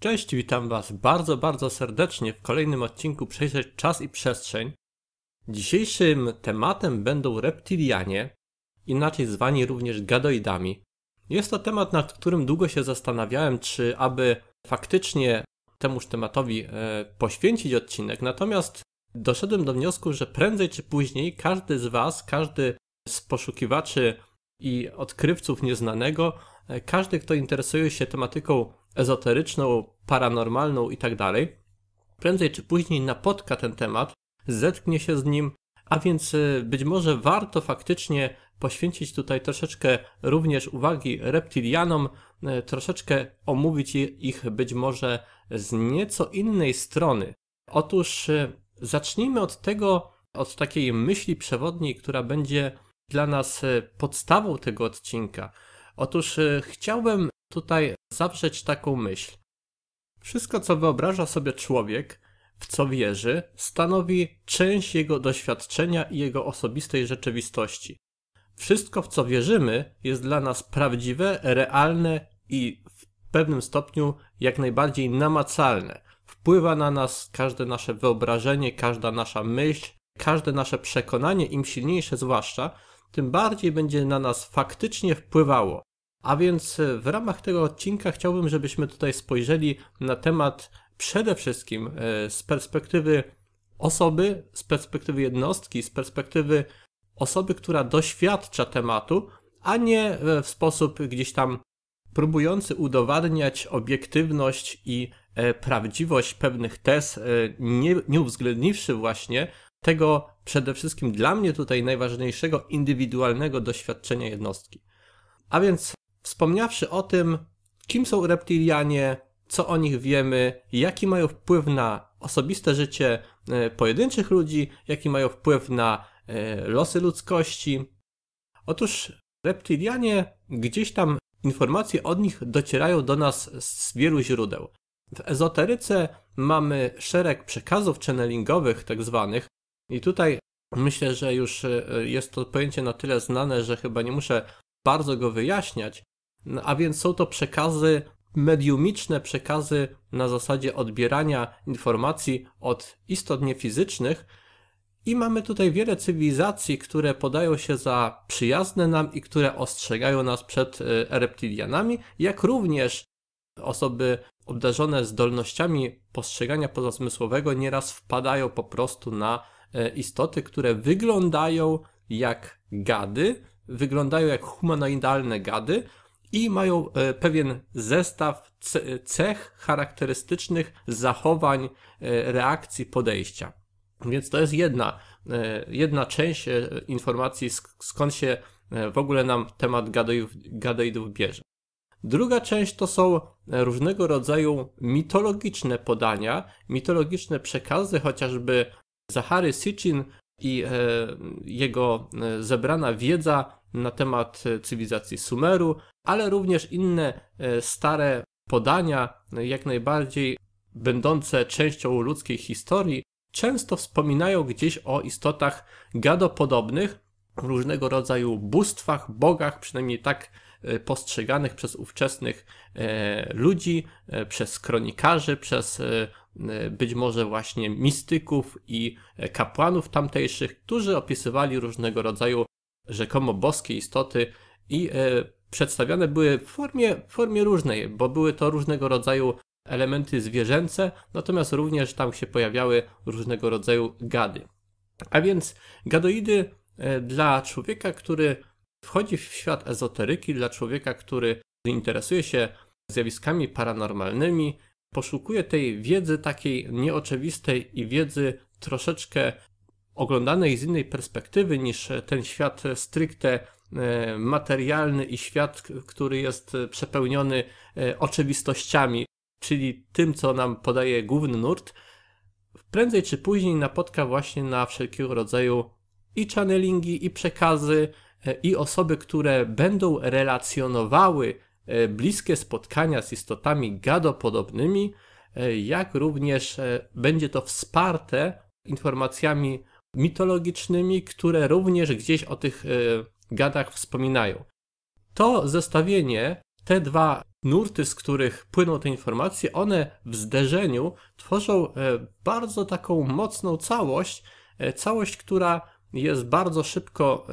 Cześć, witam Was bardzo, bardzo serdecznie w kolejnym odcinku Przejrzeć Czas i Przestrzeń. Dzisiejszym tematem będą reptilianie, inaczej zwani również gadoidami. Jest to temat, nad którym długo się zastanawiałem, czy aby faktycznie temuż tematowi e, poświęcić odcinek, natomiast doszedłem do wniosku, że prędzej czy później każdy z Was, każdy z poszukiwaczy i odkrywców nieznanego, każdy, kto interesuje się tematyką ezoteryczną, paranormalną i tak prędzej czy później napotka ten temat, zetknie się z nim, a więc e, być może warto faktycznie poświęcić tutaj troszeczkę również uwagi reptilianom, e, troszeczkę omówić ich być może z nieco innej strony. Otóż e, zacznijmy od tego, od takiej myśli przewodniej, która będzie dla nas podstawą tego odcinka. Otóż chciałbym tutaj zawrzeć taką myśl. Wszystko, co wyobraża sobie człowiek, w co wierzy, stanowi część jego doświadczenia i jego osobistej rzeczywistości. Wszystko, w co wierzymy, jest dla nas prawdziwe, realne i w pewnym stopniu jak najbardziej namacalne. Wpływa na nas każde nasze wyobrażenie, każda nasza myśl, każde nasze przekonanie, im silniejsze zwłaszcza, tym bardziej będzie na nas faktycznie wpływało. A więc e, w ramach tego odcinka chciałbym, żebyśmy tutaj spojrzeli na temat przede wszystkim e, z perspektywy osoby, z perspektywy jednostki, z perspektywy osoby, która doświadcza tematu, a nie e, w sposób gdzieś tam próbujący udowadniać obiektywność i prawdziwość pewnych tez, nie, nie uwzględniwszy właśnie tego przede wszystkim dla mnie tutaj najważniejszego indywidualnego doświadczenia jednostki. A więc Wspomniawszy o tym, kim są reptilianie, co o nich wiemy, jaki mają wpływ na osobiste życie e, pojedynczych ludzi, jaki mają wpływ na e, losy ludzkości. Otóż reptilianie gdzieś tam informacje od nich docierają do nas z wielu źródeł. W ezoteryce mamy szereg przekazów channelingowych, tak zwanych, i tutaj myślę, że już e, jest to pojęcie na tyle znane, że chyba nie muszę bardzo go wyjaśniać. No, a więc są to przekazy mediumiczne, przekazy na zasadzie odbierania informacji od istot niefizycznych. I mamy tutaj wiele cywilizacji, które podają się za przyjazne nam i które ostrzegają nas przed e, reptilianami, jak również osoby obdarzone zdolnościami postrzegania pozazmysłowego nieraz wpadają po prostu na e, istoty, które wyglądają jak gady, wyglądają jak humanoidalne gady, i mają e, pewien zestaw cech charakterystycznych zachowań, e, reakcji, podejścia. Więc to jest jedna, e, jedna część informacji, skąd się w ogóle nam temat gadoidów, gadoidów bierze. Druga część to są różnego rodzaju mitologiczne podania, mitologiczne przekazy, chociażby Zachary Sitchin i jego zebrana wiedza na temat cywilizacji Sumeru, ale również inne e, stare podania, jak najbardziej będące częścią ludzkiej historii, często wspominają gdzieś o istotach gadopodobnych, różnego rodzaju bóstwach, bogach, przynajmniej tak e, postrzeganych przez ówczesnych e, ludzi, przez kronikarzy, przez być może właśnie mistyków i kapłanów tamtejszych, którzy opisywali różnego rodzaju rzekomo boskie istoty i przedstawiane były w formie, formie różnej, bo były to różnego rodzaju elementy zwierzęce, natomiast również tam się pojawiały różnego rodzaju gady. A więc gadoidy e, dla człowieka, który wchodzi w świat ezoteryki, dla człowieka, który interesuje się zjawiskami paranormalnymi, poszukuje tej wiedzy takiej nieoczywistej i wiedzy troszeczkę oglądanej z innej perspektywy niż ten świat stricte E, materialny i świat, który jest przepełniony e, oczywistościami, czyli tym, co nam podaje główny nurt, prędzej czy później napotka właśnie na wszelkiego rodzaju i channelingi, i przekazy, i osoby, które będą relacjonowały bliskie spotkania z istotami gadopodobnymi, jak również będzie to wsparte informacjami mitologicznymi, które również gdzieś o tych gadach wspominają. To zestawienie, te dwa nurty, z których płyną te informacje, one w zderzeniu tworzą bardzo taką mocną całość, całość, która jest bardzo szybko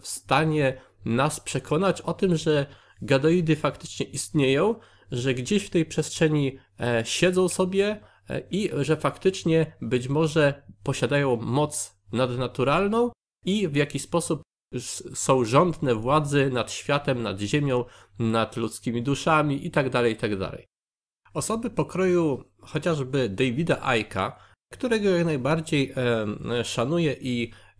w stanie nas przekonać o tym, że gadoidy faktycznie istnieją, że gdzieś w tej przestrzeni e, siedzą sobie e, i że faktycznie być może posiadają moc nadnaturalną i w jakiś sposób są rządne władzy nad światem, nad ziemią, nad ludzkimi duszami itd., tak itd. Tak Osoby pokroju chociażby Davida Icka, którego jak najbardziej e, szanuję i E,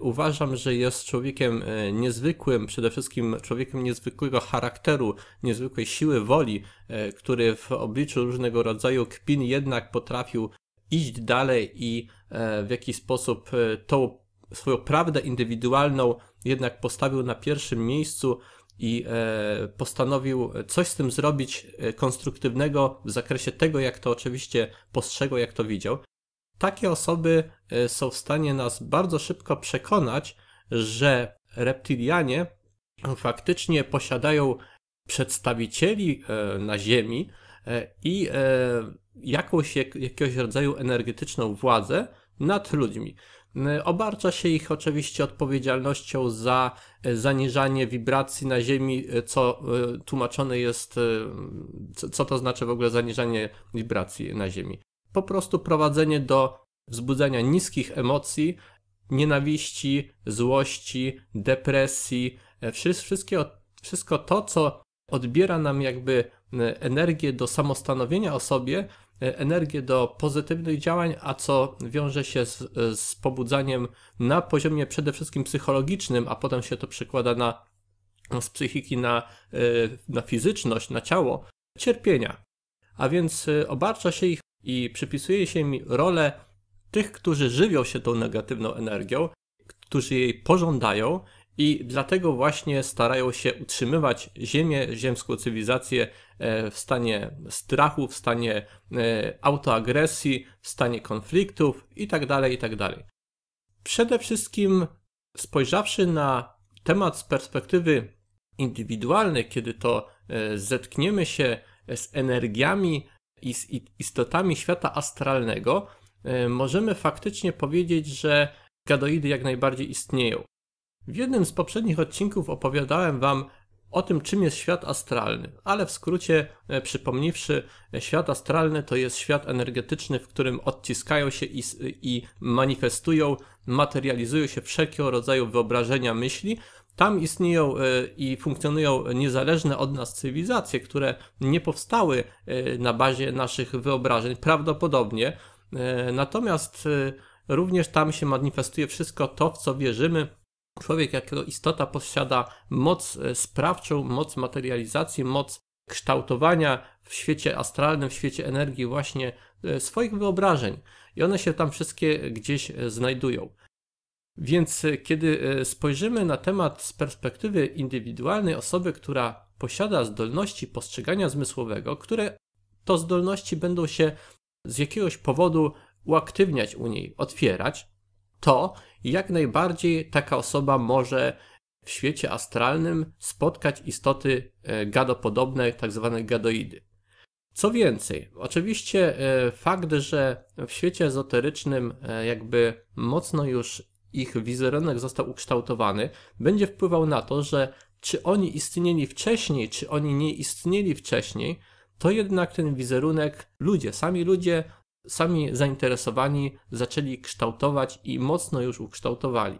uważam, że jest człowiekiem e, niezwykłym, przede wszystkim człowiekiem niezwykłego charakteru, niezwykłej siły woli, e, który w obliczu różnego rodzaju kpin jednak potrafił iść dalej i w jakiś sposób tą swoją prawdę indywidualną jednak postawił na pierwszym miejscu i postanowił coś z tym zrobić konstruktywnego w zakresie tego, jak to oczywiście postrzegał, jak to widział takie osoby e, są w stanie nas bardzo szybko przekonać, że reptilianie faktycznie posiadają przedstawicieli e, na Ziemi e, i jakąś, jakiegoś rodzaju energetyczną władzę nad ludźmi. Obarcza się ich oczywiście odpowiedzialnością za zaniżanie wibracji na Ziemi, co tłumaczone jest, co to znaczy w ogóle zaniżanie wibracji na Ziemi po prostu prowadzenie do wzbudzania niskich emocji, nienawiści, złości, depresji, e, wszystko to, co odbiera nam jakby e, energię do samostanowienia o sobie, e, energię do pozytywnych działań, a co wiąże się z, z pobudzaniem na poziomie przede wszystkim psychologicznym, a potem się to przekłada na, z psychiki na, na fizyczność, na ciało, cierpienia. A więc obarcza się ich i przypisuje się mi rolę tych, którzy żywią się tą negatywną energią, którzy jej pożądają i dlatego właśnie starają się utrzymywać Ziemię, ziemską cywilizację e, w stanie strachu, w stanie e, autoagresji, w stanie konfliktów itd., tak itd. Tak Przede wszystkim spojrzawszy na temat z perspektywy indywidualnej, kiedy to e, zetkniemy się z energiami istotami świata astralnego, e, możemy faktycznie powiedzieć, że gadoidy jak najbardziej istnieją. W jednym z poprzednich odcinków opowiadałem Wam o tym, czym jest świat astralny, ale w skrócie e, przypomniwszy, e, świat astralny to jest świat energetyczny, w którym odciskają się i, i manifestują, materializują się wszelkiego rodzaju wyobrażenia, myśli, tam istnieją e, i funkcjonują niezależne od nas cywilizacje, które nie powstały e, na bazie naszych wyobrażeń, prawdopodobnie. E, natomiast również tam się manifestuje wszystko to, w co wierzymy. Człowiek jako istota posiada moc sprawczą, moc materializacji, moc kształtowania w świecie astralnym, w świecie energii właśnie swoich wyobrażeń. I one się tam wszystkie gdzieś znajdują. Więc e, kiedy e, spojrzymy na temat z perspektywy indywidualnej osoby, która posiada zdolności postrzegania zmysłowego, które to zdolności będą się z jakiegoś powodu uaktywniać u niej, otwierać, to jak najbardziej taka osoba może w świecie astralnym spotkać istoty e, gadopodobne, tak zwane gadoidy. Co więcej, oczywiście fakt, że w świecie ezoterycznym jakby mocno już ich wizerunek został ukształtowany, będzie wpływał na to, że czy oni istnieli wcześniej, czy oni nie istnieli wcześniej, to jednak ten wizerunek ludzie, sami ludzie, sami zainteresowani zaczęli kształtować i mocno już ukształtowali.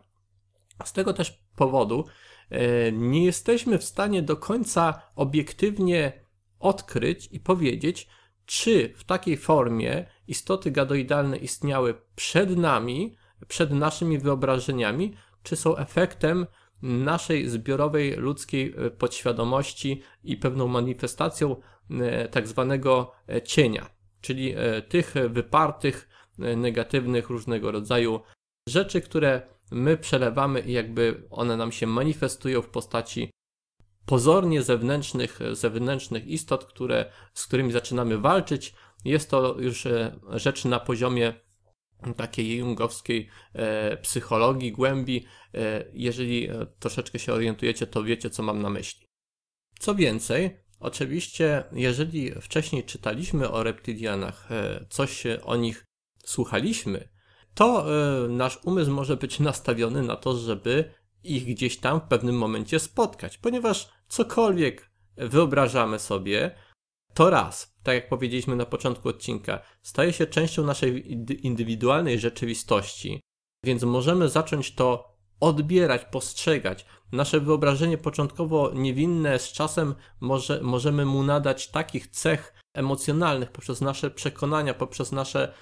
Z tego też powodu e, nie jesteśmy w stanie do końca obiektywnie odkryć i powiedzieć, czy w takiej formie istoty gadoidalne istniały przed nami, przed naszymi wyobrażeniami, czy są efektem naszej zbiorowej ludzkiej e, podświadomości i pewną manifestacją e, tak zwanego e, cienia, czyli tych wypartych, negatywnych różnego rodzaju rzeczy, które my przelewamy i jakby one nam się manifestują w postaci pozornie zewnętrznych, zewnętrznych istot, które, z którymi zaczynamy walczyć. Jest to już rzecz na poziomie takiej jungowskiej e, psychologii, głębi. E, jeżeli e, troszeczkę się orientujecie, to wiecie, co mam na myśli. Co więcej, Oczywiście, jeżeli wcześniej czytaliśmy o reptilianach, coś o nich słuchaliśmy, to nasz umysł może być nastawiony na to, żeby ich gdzieś tam w pewnym momencie spotkać, ponieważ cokolwiek wyobrażamy sobie, to raz, tak jak powiedzieliśmy na początku odcinka, staje się częścią naszej indywidualnej rzeczywistości, więc możemy zacząć to odbierać, postrzegać. Nasze wyobrażenie początkowo niewinne z czasem może, możemy mu nadać takich cech emocjonalnych poprzez nasze przekonania, poprzez nasze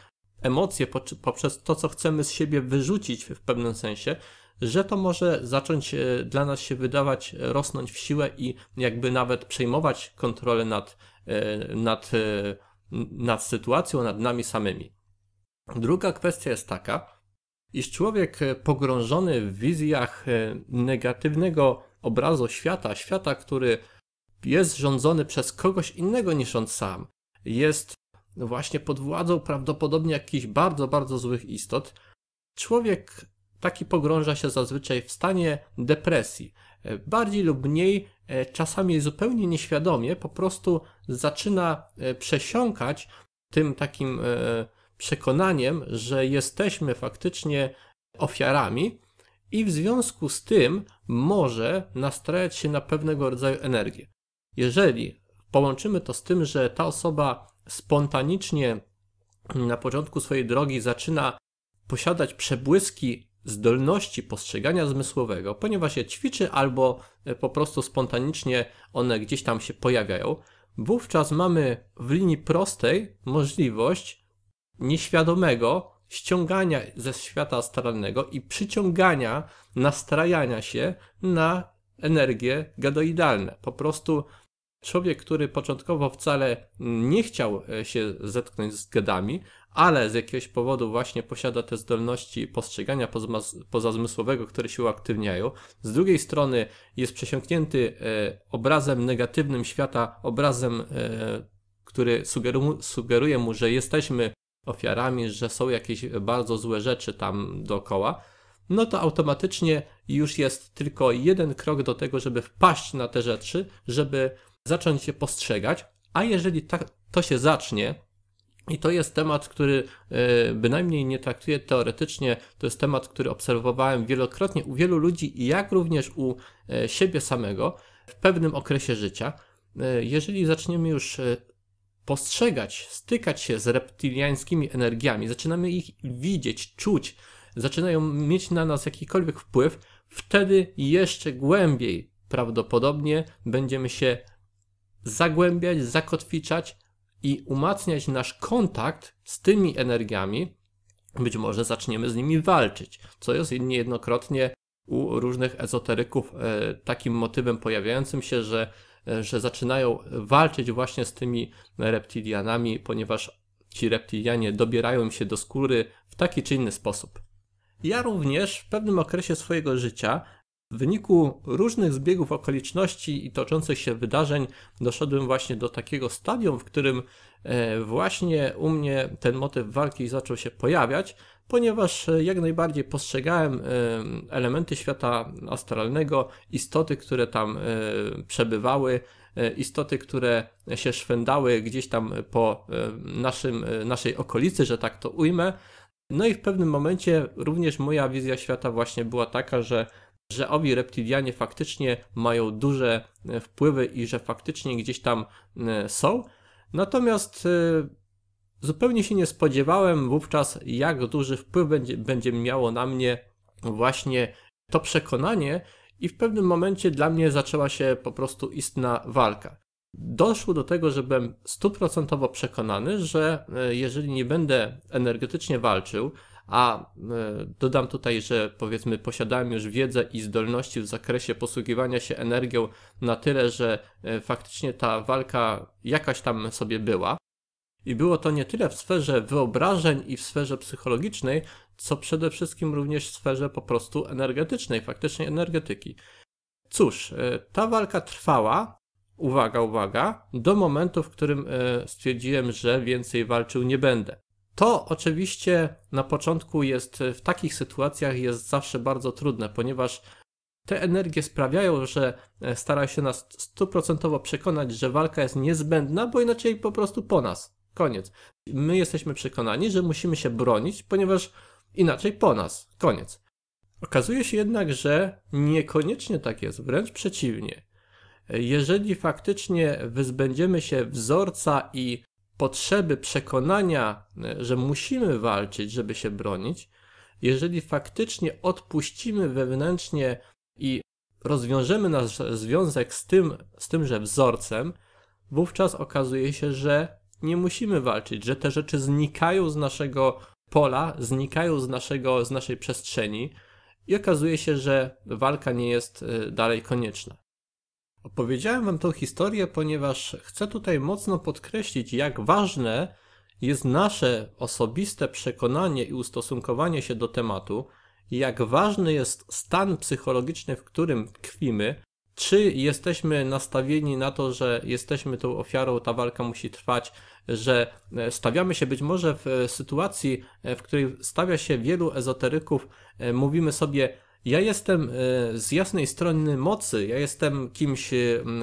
emocje, poprzez to, co chcemy z siebie wyrzucić w pewnym sensie, że to może zacząć e, dla nas się wydawać, rosnąć w siłę i jakby nawet przejmować kontrolę nad, nad, e, nad sytuacją, nad nami samymi. Druga kwestia jest taka, iż człowiek pogrążony w wizjach negatywnego obrazu świata, świata, który jest rządzony przez kogoś innego niż on sam, jest właśnie pod władzą prawdopodobnie jakichś bardzo, bardzo złych istot, człowiek taki pogrąża się zazwyczaj w stanie depresji. E, bardziej lub mniej, e, czasami zupełnie nieświadomie, po prostu zaczyna e, przesiąkać tym takim przekonaniem, że jesteśmy faktycznie ofiarami i w związku z tym może nastrajać się na pewnego rodzaju energię. Jeżeli połączymy to z tym, że ta osoba spontanicznie na początku swojej drogi zaczyna posiadać przebłyski zdolności postrzegania zmysłowego, ponieważ je ćwiczy albo e, po prostu spontanicznie one gdzieś tam się pojawiają, wówczas mamy w linii prostej możliwość nieświadomego ściągania ze świata astralnego i przyciągania, nastrajania się na energie gadoidalne. Po prostu człowiek, który początkowo wcale nie chciał e, się zetknąć z gadami, ale z jakiegoś powodu właśnie posiada te zdolności postrzegania pozazmysłowego, które się uaktywniają. Z drugiej strony jest przesiąknięty e, obrazem negatywnym świata, obrazem, e, który sugeruje mu, że jesteśmy ofiarami, że są jakieś bardzo złe rzeczy tam dookoła, no to automatycznie już jest tylko jeden krok do tego, żeby wpaść na te rzeczy, żeby zacząć je postrzegać, a jeżeli tak to się zacznie, i to jest temat, który e, bynajmniej nie traktuję teoretycznie, to jest temat, który obserwowałem wielokrotnie u wielu ludzi, jak również u e, siebie samego w pewnym okresie życia. E, jeżeli zaczniemy już postrzegać, stykać się z reptiliańskimi energiami, zaczynamy ich widzieć, czuć, zaczynają mieć na nas jakikolwiek wpływ, wtedy jeszcze głębiej prawdopodobnie będziemy się zagłębiać, zakotwiczać i umacniać nasz kontakt z tymi energiami, być może zaczniemy z nimi walczyć, co jest niejednokrotnie u różnych ezoteryków e, takim motywem pojawiającym się, że, e, że zaczynają walczyć właśnie z tymi reptilianami, ponieważ ci reptilianie dobierają się do skóry w taki czy inny sposób. Ja również w pewnym okresie swojego życia w wyniku różnych zbiegów okoliczności i toczących się wydarzeń doszedłem właśnie do takiego stadium, w którym e, właśnie u mnie ten motyw walki zaczął się pojawiać, ponieważ e, jak najbardziej postrzegałem e, elementy świata astralnego, istoty, które tam przebywały, istoty, które się szwędały gdzieś tam po naszym, naszej okolicy, że tak to ujmę. No i w pewnym momencie również moja wizja świata właśnie była taka, że że owi reptilianie faktycznie mają duże e, wpływy i że faktycznie gdzieś tam e, są. Natomiast e, zupełnie się nie spodziewałem wówczas, jak duży wpływ będzie, będzie miało na mnie właśnie to przekonanie, i w pewnym momencie dla mnie zaczęła się po prostu istna walka. Doszło do tego, że byłem stuprocentowo przekonany, że jeżeli nie będę energetycznie walczył, a e, dodam tutaj, że powiedzmy posiadałem już wiedzę i zdolności w zakresie posługiwania się energią na tyle, że e, faktycznie ta walka jakaś tam sobie była. I było to nie tyle w sferze wyobrażeń i w sferze psychologicznej, co przede wszystkim również w sferze po prostu energetycznej, faktycznie energetyki. Cóż, e, ta walka trwała, uwaga, uwaga, do momentu, w którym stwierdziłem, że więcej walczył nie będę. To oczywiście na początku jest w takich sytuacjach jest zawsze bardzo trudne, ponieważ te energie sprawiają, że e, stara się nas stuprocentowo przekonać, że walka jest niezbędna, bo inaczej po prostu po nas. Koniec. My jesteśmy przekonani, że musimy się bronić, ponieważ inaczej po nas. Koniec. Okazuje się jednak, że niekoniecznie tak jest, wręcz przeciwnie. Jeżeli faktycznie wyzbędziemy się wzorca i potrzeby przekonania, e, że musimy walczyć, żeby się bronić, jeżeli faktycznie odpuścimy wewnętrznie i rozwiążemy nasz związek z tym, z tymże wzorcem, wówczas okazuje się, że nie musimy walczyć, że te rzeczy znikają z naszego pola, znikają z, naszego, z naszej przestrzeni i okazuje się, że walka nie jest e, dalej konieczna. Opowiedziałem Wam tą historię, ponieważ chcę tutaj mocno podkreślić, jak ważne jest nasze osobiste przekonanie i ustosunkowanie się do tematu, jak ważny jest stan psychologiczny, w którym tkwimy, czy jesteśmy nastawieni na to, że jesteśmy tą ofiarą, ta walka musi trwać, że e, stawiamy się być może w e, sytuacji, e, w której stawia się wielu ezoteryków, mówimy sobie, ja jestem z jasnej strony mocy, ja jestem kimś,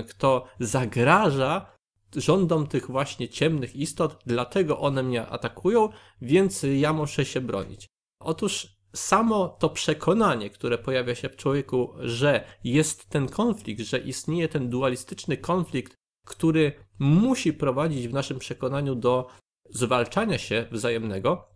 kto zagraża rządom tych właśnie ciemnych istot, dlatego one mnie atakują, więc ja muszę się bronić. Otóż samo to przekonanie, które pojawia się w człowieku, że jest ten konflikt, że istnieje ten dualistyczny konflikt, który musi prowadzić w naszym przekonaniu do zwalczania się wzajemnego,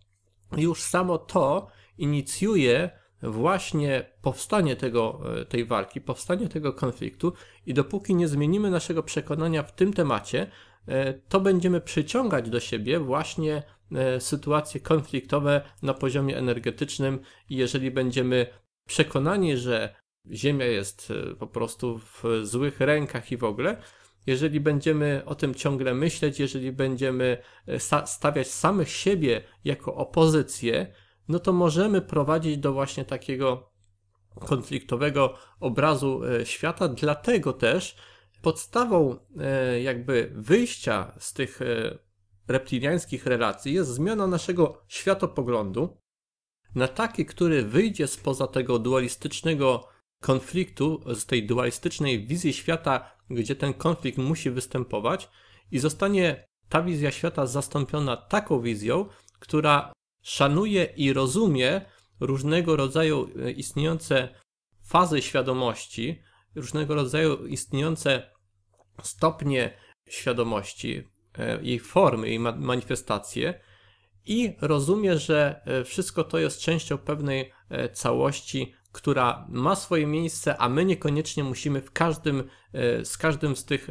już samo to inicjuje właśnie powstanie tego, e, tej walki, powstanie tego konfliktu i dopóki nie zmienimy naszego przekonania w tym temacie, e, to będziemy przyciągać do siebie właśnie e, sytuacje konfliktowe na poziomie energetycznym i jeżeli będziemy przekonani, że Ziemia jest po prostu w złych rękach i w ogóle, jeżeli będziemy o tym ciągle myśleć, jeżeli będziemy stawiać samych siebie jako opozycję, no to możemy prowadzić do właśnie takiego konfliktowego obrazu e, świata. Dlatego też podstawą e, jakby wyjścia z tych e, reptiliańskich relacji jest zmiana naszego światopoglądu na taki, który wyjdzie spoza tego dualistycznego konfliktu, z tej dualistycznej wizji świata, gdzie ten konflikt musi występować i zostanie ta wizja świata zastąpiona taką wizją, która szanuje i rozumie różnego rodzaju e, istniejące fazy świadomości, różnego rodzaju istniejące stopnie świadomości, e, jej formy, jej manifestacje i rozumie, że e, wszystko to jest częścią pewnej całości, która ma swoje miejsce, a my niekoniecznie musimy w każdym, z każdym z tych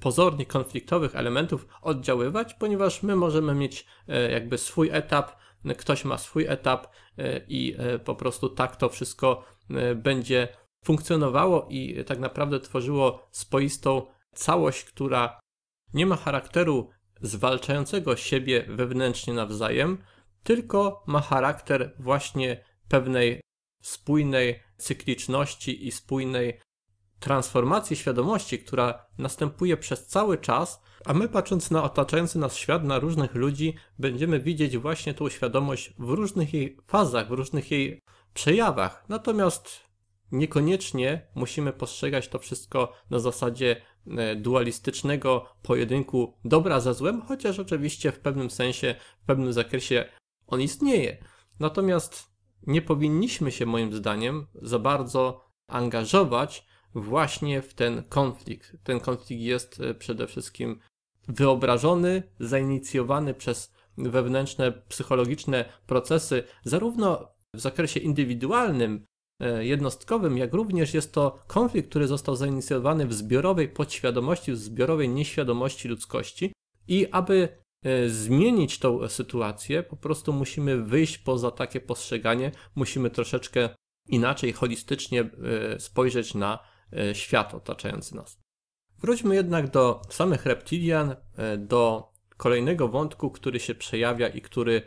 pozornie konfliktowych elementów oddziaływać, ponieważ my możemy mieć e, jakby swój etap, ktoś ma swój etap e, i e, po prostu tak to wszystko będzie funkcjonowało i tak naprawdę tworzyło swoistą całość, która nie ma charakteru zwalczającego siebie wewnętrznie nawzajem, tylko ma charakter właśnie pewnej spójnej cykliczności i spójnej transformacji świadomości, która następuje przez cały czas, a my patrząc na otaczający nas świat, na różnych ludzi, będziemy widzieć właśnie tą świadomość w różnych jej fazach, w różnych jej przejawach. Natomiast niekoniecznie musimy postrzegać to wszystko na zasadzie e, dualistycznego pojedynku dobra za złem, chociaż oczywiście w pewnym sensie, w pewnym zakresie on istnieje. Natomiast nie powinniśmy się moim zdaniem za bardzo angażować właśnie w ten konflikt. Ten konflikt jest e, przede wszystkim wyobrażony, zainicjowany przez wewnętrzne, psychologiczne procesy, zarówno w zakresie indywidualnym, e, jednostkowym, jak również jest to konflikt, który został zainicjowany w zbiorowej podświadomości, w zbiorowej nieświadomości ludzkości. I aby e, zmienić tą sytuację, po prostu musimy wyjść poza takie postrzeganie, musimy troszeczkę inaczej, holistycznie spojrzeć na świat otaczający nas. Wróćmy jednak do samych reptilian, e, do kolejnego wątku, który się przejawia i który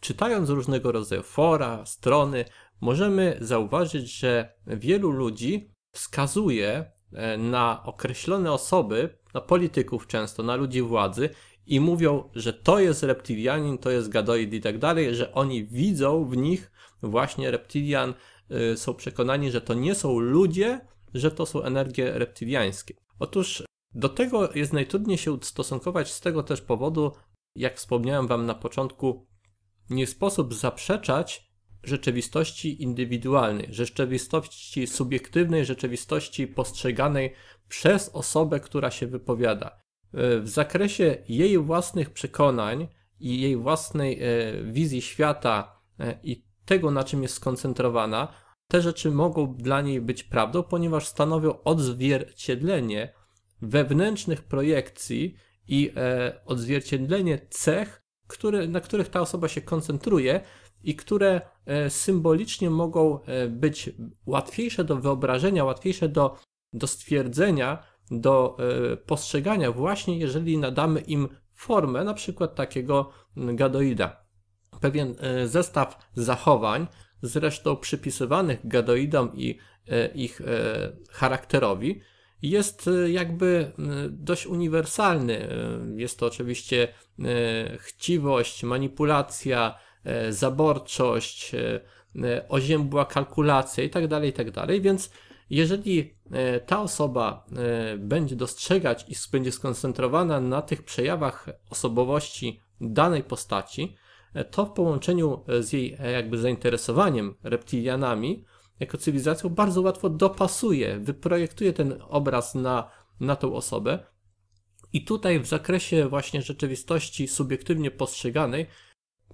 czytając różnego rodzaju fora, strony, możemy zauważyć, że wielu ludzi wskazuje e, na określone osoby, na polityków często, na ludzi władzy i mówią, że to jest reptilianin, to jest gadoid i tak dalej, że oni widzą w nich właśnie reptilian, są przekonani, że to nie są ludzie, że to są energie reptyliańskie. Otóż do tego jest najtrudniej się ustosunkować z tego też powodu, jak wspomniałem Wam na początku, nie sposób zaprzeczać rzeczywistości indywidualnej, rzeczywistości subiektywnej, rzeczywistości postrzeganej przez osobę, która się wypowiada. E, w zakresie jej własnych przekonań i jej własnej e, wizji świata e, i tego, na czym jest skoncentrowana, te rzeczy mogą dla niej być prawdą, ponieważ stanowią odzwierciedlenie wewnętrznych projekcji i odzwierciedlenie cech, które, na których ta osoba się koncentruje i które symbolicznie mogą być łatwiejsze do wyobrażenia, łatwiejsze do, do stwierdzenia do e, postrzegania właśnie jeżeli nadamy im formę na przykład takiego gadoida. Pewien e, zestaw zachowań, zresztą przypisywanych gadoidom i e, ich charakterowi, jest jakby dość uniwersalny. Jest to oczywiście chciwość, manipulacja, zaborczość, oziębła kalkulacja itd., tak itd., tak więc jeżeli e, ta osoba e, będzie dostrzegać i będzie skoncentrowana na tych przejawach osobowości danej postaci, e, to w połączeniu z jej jakby zainteresowaniem reptilianami jako cywilizacją bardzo łatwo dopasuje, wyprojektuje ten obraz na, na tą osobę. I tutaj w zakresie właśnie rzeczywistości subiektywnie postrzeganej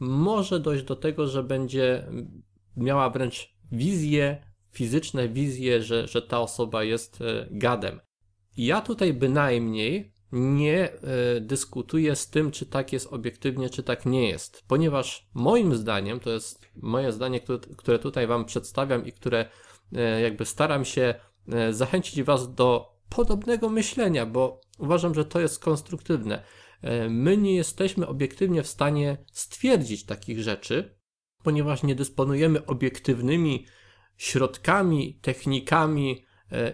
może dojść do tego, że będzie miała wręcz wizję fizyczne wizje, że, że ta osoba jest e, gadem. Ja tutaj bynajmniej nie y, dyskutuję z tym, czy tak jest obiektywnie, czy tak nie jest, ponieważ moim zdaniem, to jest moje zdanie, które, tutaj Wam przedstawiam i które y, jakby staram się y, zachęcić Was do podobnego myślenia, bo uważam, że to jest konstruktywne. My nie jesteśmy obiektywnie w stanie stwierdzić takich rzeczy, ponieważ nie dysponujemy obiektywnymi środkami, technikami e,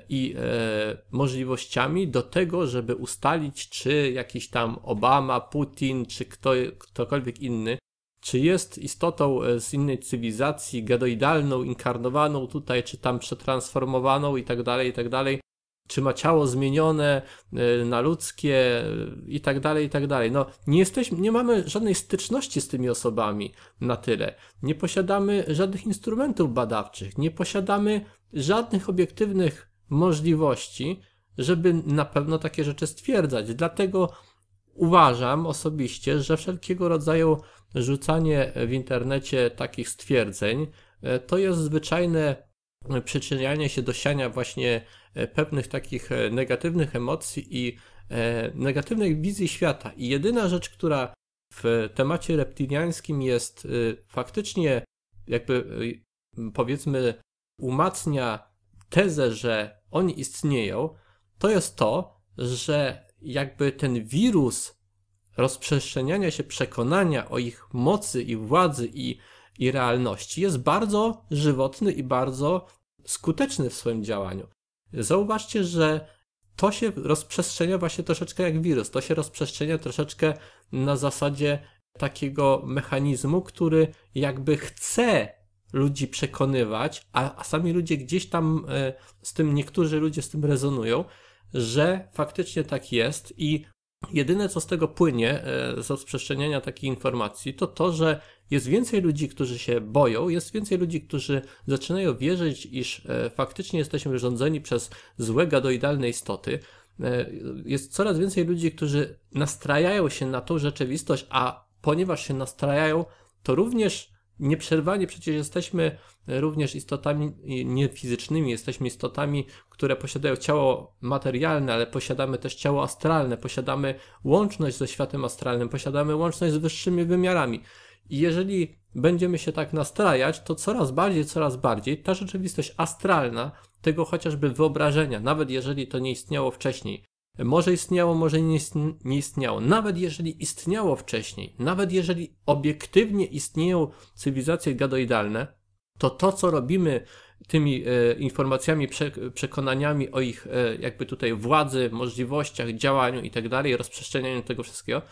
i e, możliwościami do tego, żeby ustalić, czy jakiś tam Obama, Putin, czy kto, ktokolwiek inny, czy jest istotą e, z innej cywilizacji, gadoidalną, inkarnowaną tutaj, czy tam przetransformowaną i tak dalej, i tak dalej, czy ma ciało zmienione e, na ludzkie e, i tak dalej, i tak dalej. No, nie jesteśmy, nie mamy żadnej styczności z tymi osobami na tyle. Nie posiadamy żadnych instrumentów badawczych, nie posiadamy żadnych obiektywnych możliwości, żeby na pewno takie rzeczy stwierdzać. Dlatego uważam osobiście, że wszelkiego rodzaju rzucanie w internecie takich stwierdzeń e, to jest zwyczajne przyczynianie się do siania właśnie e, pewnych takich e, negatywnych emocji i negatywnej wizji świata. I jedyna rzecz, która w temacie reptiliańskim jest faktycznie jakby powiedzmy umacnia tezę, że oni istnieją, to jest to, że jakby ten wirus rozprzestrzeniania się przekonania o ich mocy i władzy i i realności jest bardzo żywotny i bardzo skuteczny w swoim działaniu. Zauważcie, że to się rozprzestrzenia właśnie troszeczkę jak wirus. To się rozprzestrzenia troszeczkę na zasadzie takiego mechanizmu, który jakby chce ludzi przekonywać, a, a sami ludzie gdzieś tam e, z tym, niektórzy ludzie z tym rezonują, że faktycznie tak jest i jedyne co z tego płynie, e, z rozprzestrzeniania takiej informacji, to to, że jest więcej ludzi, którzy się boją, jest więcej ludzi, którzy zaczynają wierzyć, iż e, faktycznie jesteśmy rządzeni przez złe gadoidalne istoty. Jest coraz więcej ludzi, którzy nastrajają się na tą rzeczywistość, a ponieważ się nastrajają, to również nieprzerwanie przecież jesteśmy również istotami niefizycznymi, jesteśmy istotami, które posiadają ciało materialne, ale posiadamy też ciało astralne, posiadamy łączność ze światem astralnym, posiadamy łączność z wyższymi wymiarami. I jeżeli będziemy się tak nastrajać, to coraz bardziej, coraz bardziej ta rzeczywistość astralna, tego chociażby wyobrażenia, nawet jeżeli to nie istniało wcześniej, może istniało, może nie istniało, nawet jeżeli istniało wcześniej, nawet jeżeli obiektywnie istnieją cywilizacje gadoidalne, to to, co robimy tymi e, informacjami, prze, przekonaniami o ich e, jakby tutaj władzy, możliwościach, działaniu i tak dalej, rozprzestrzenianiu tego wszystkiego,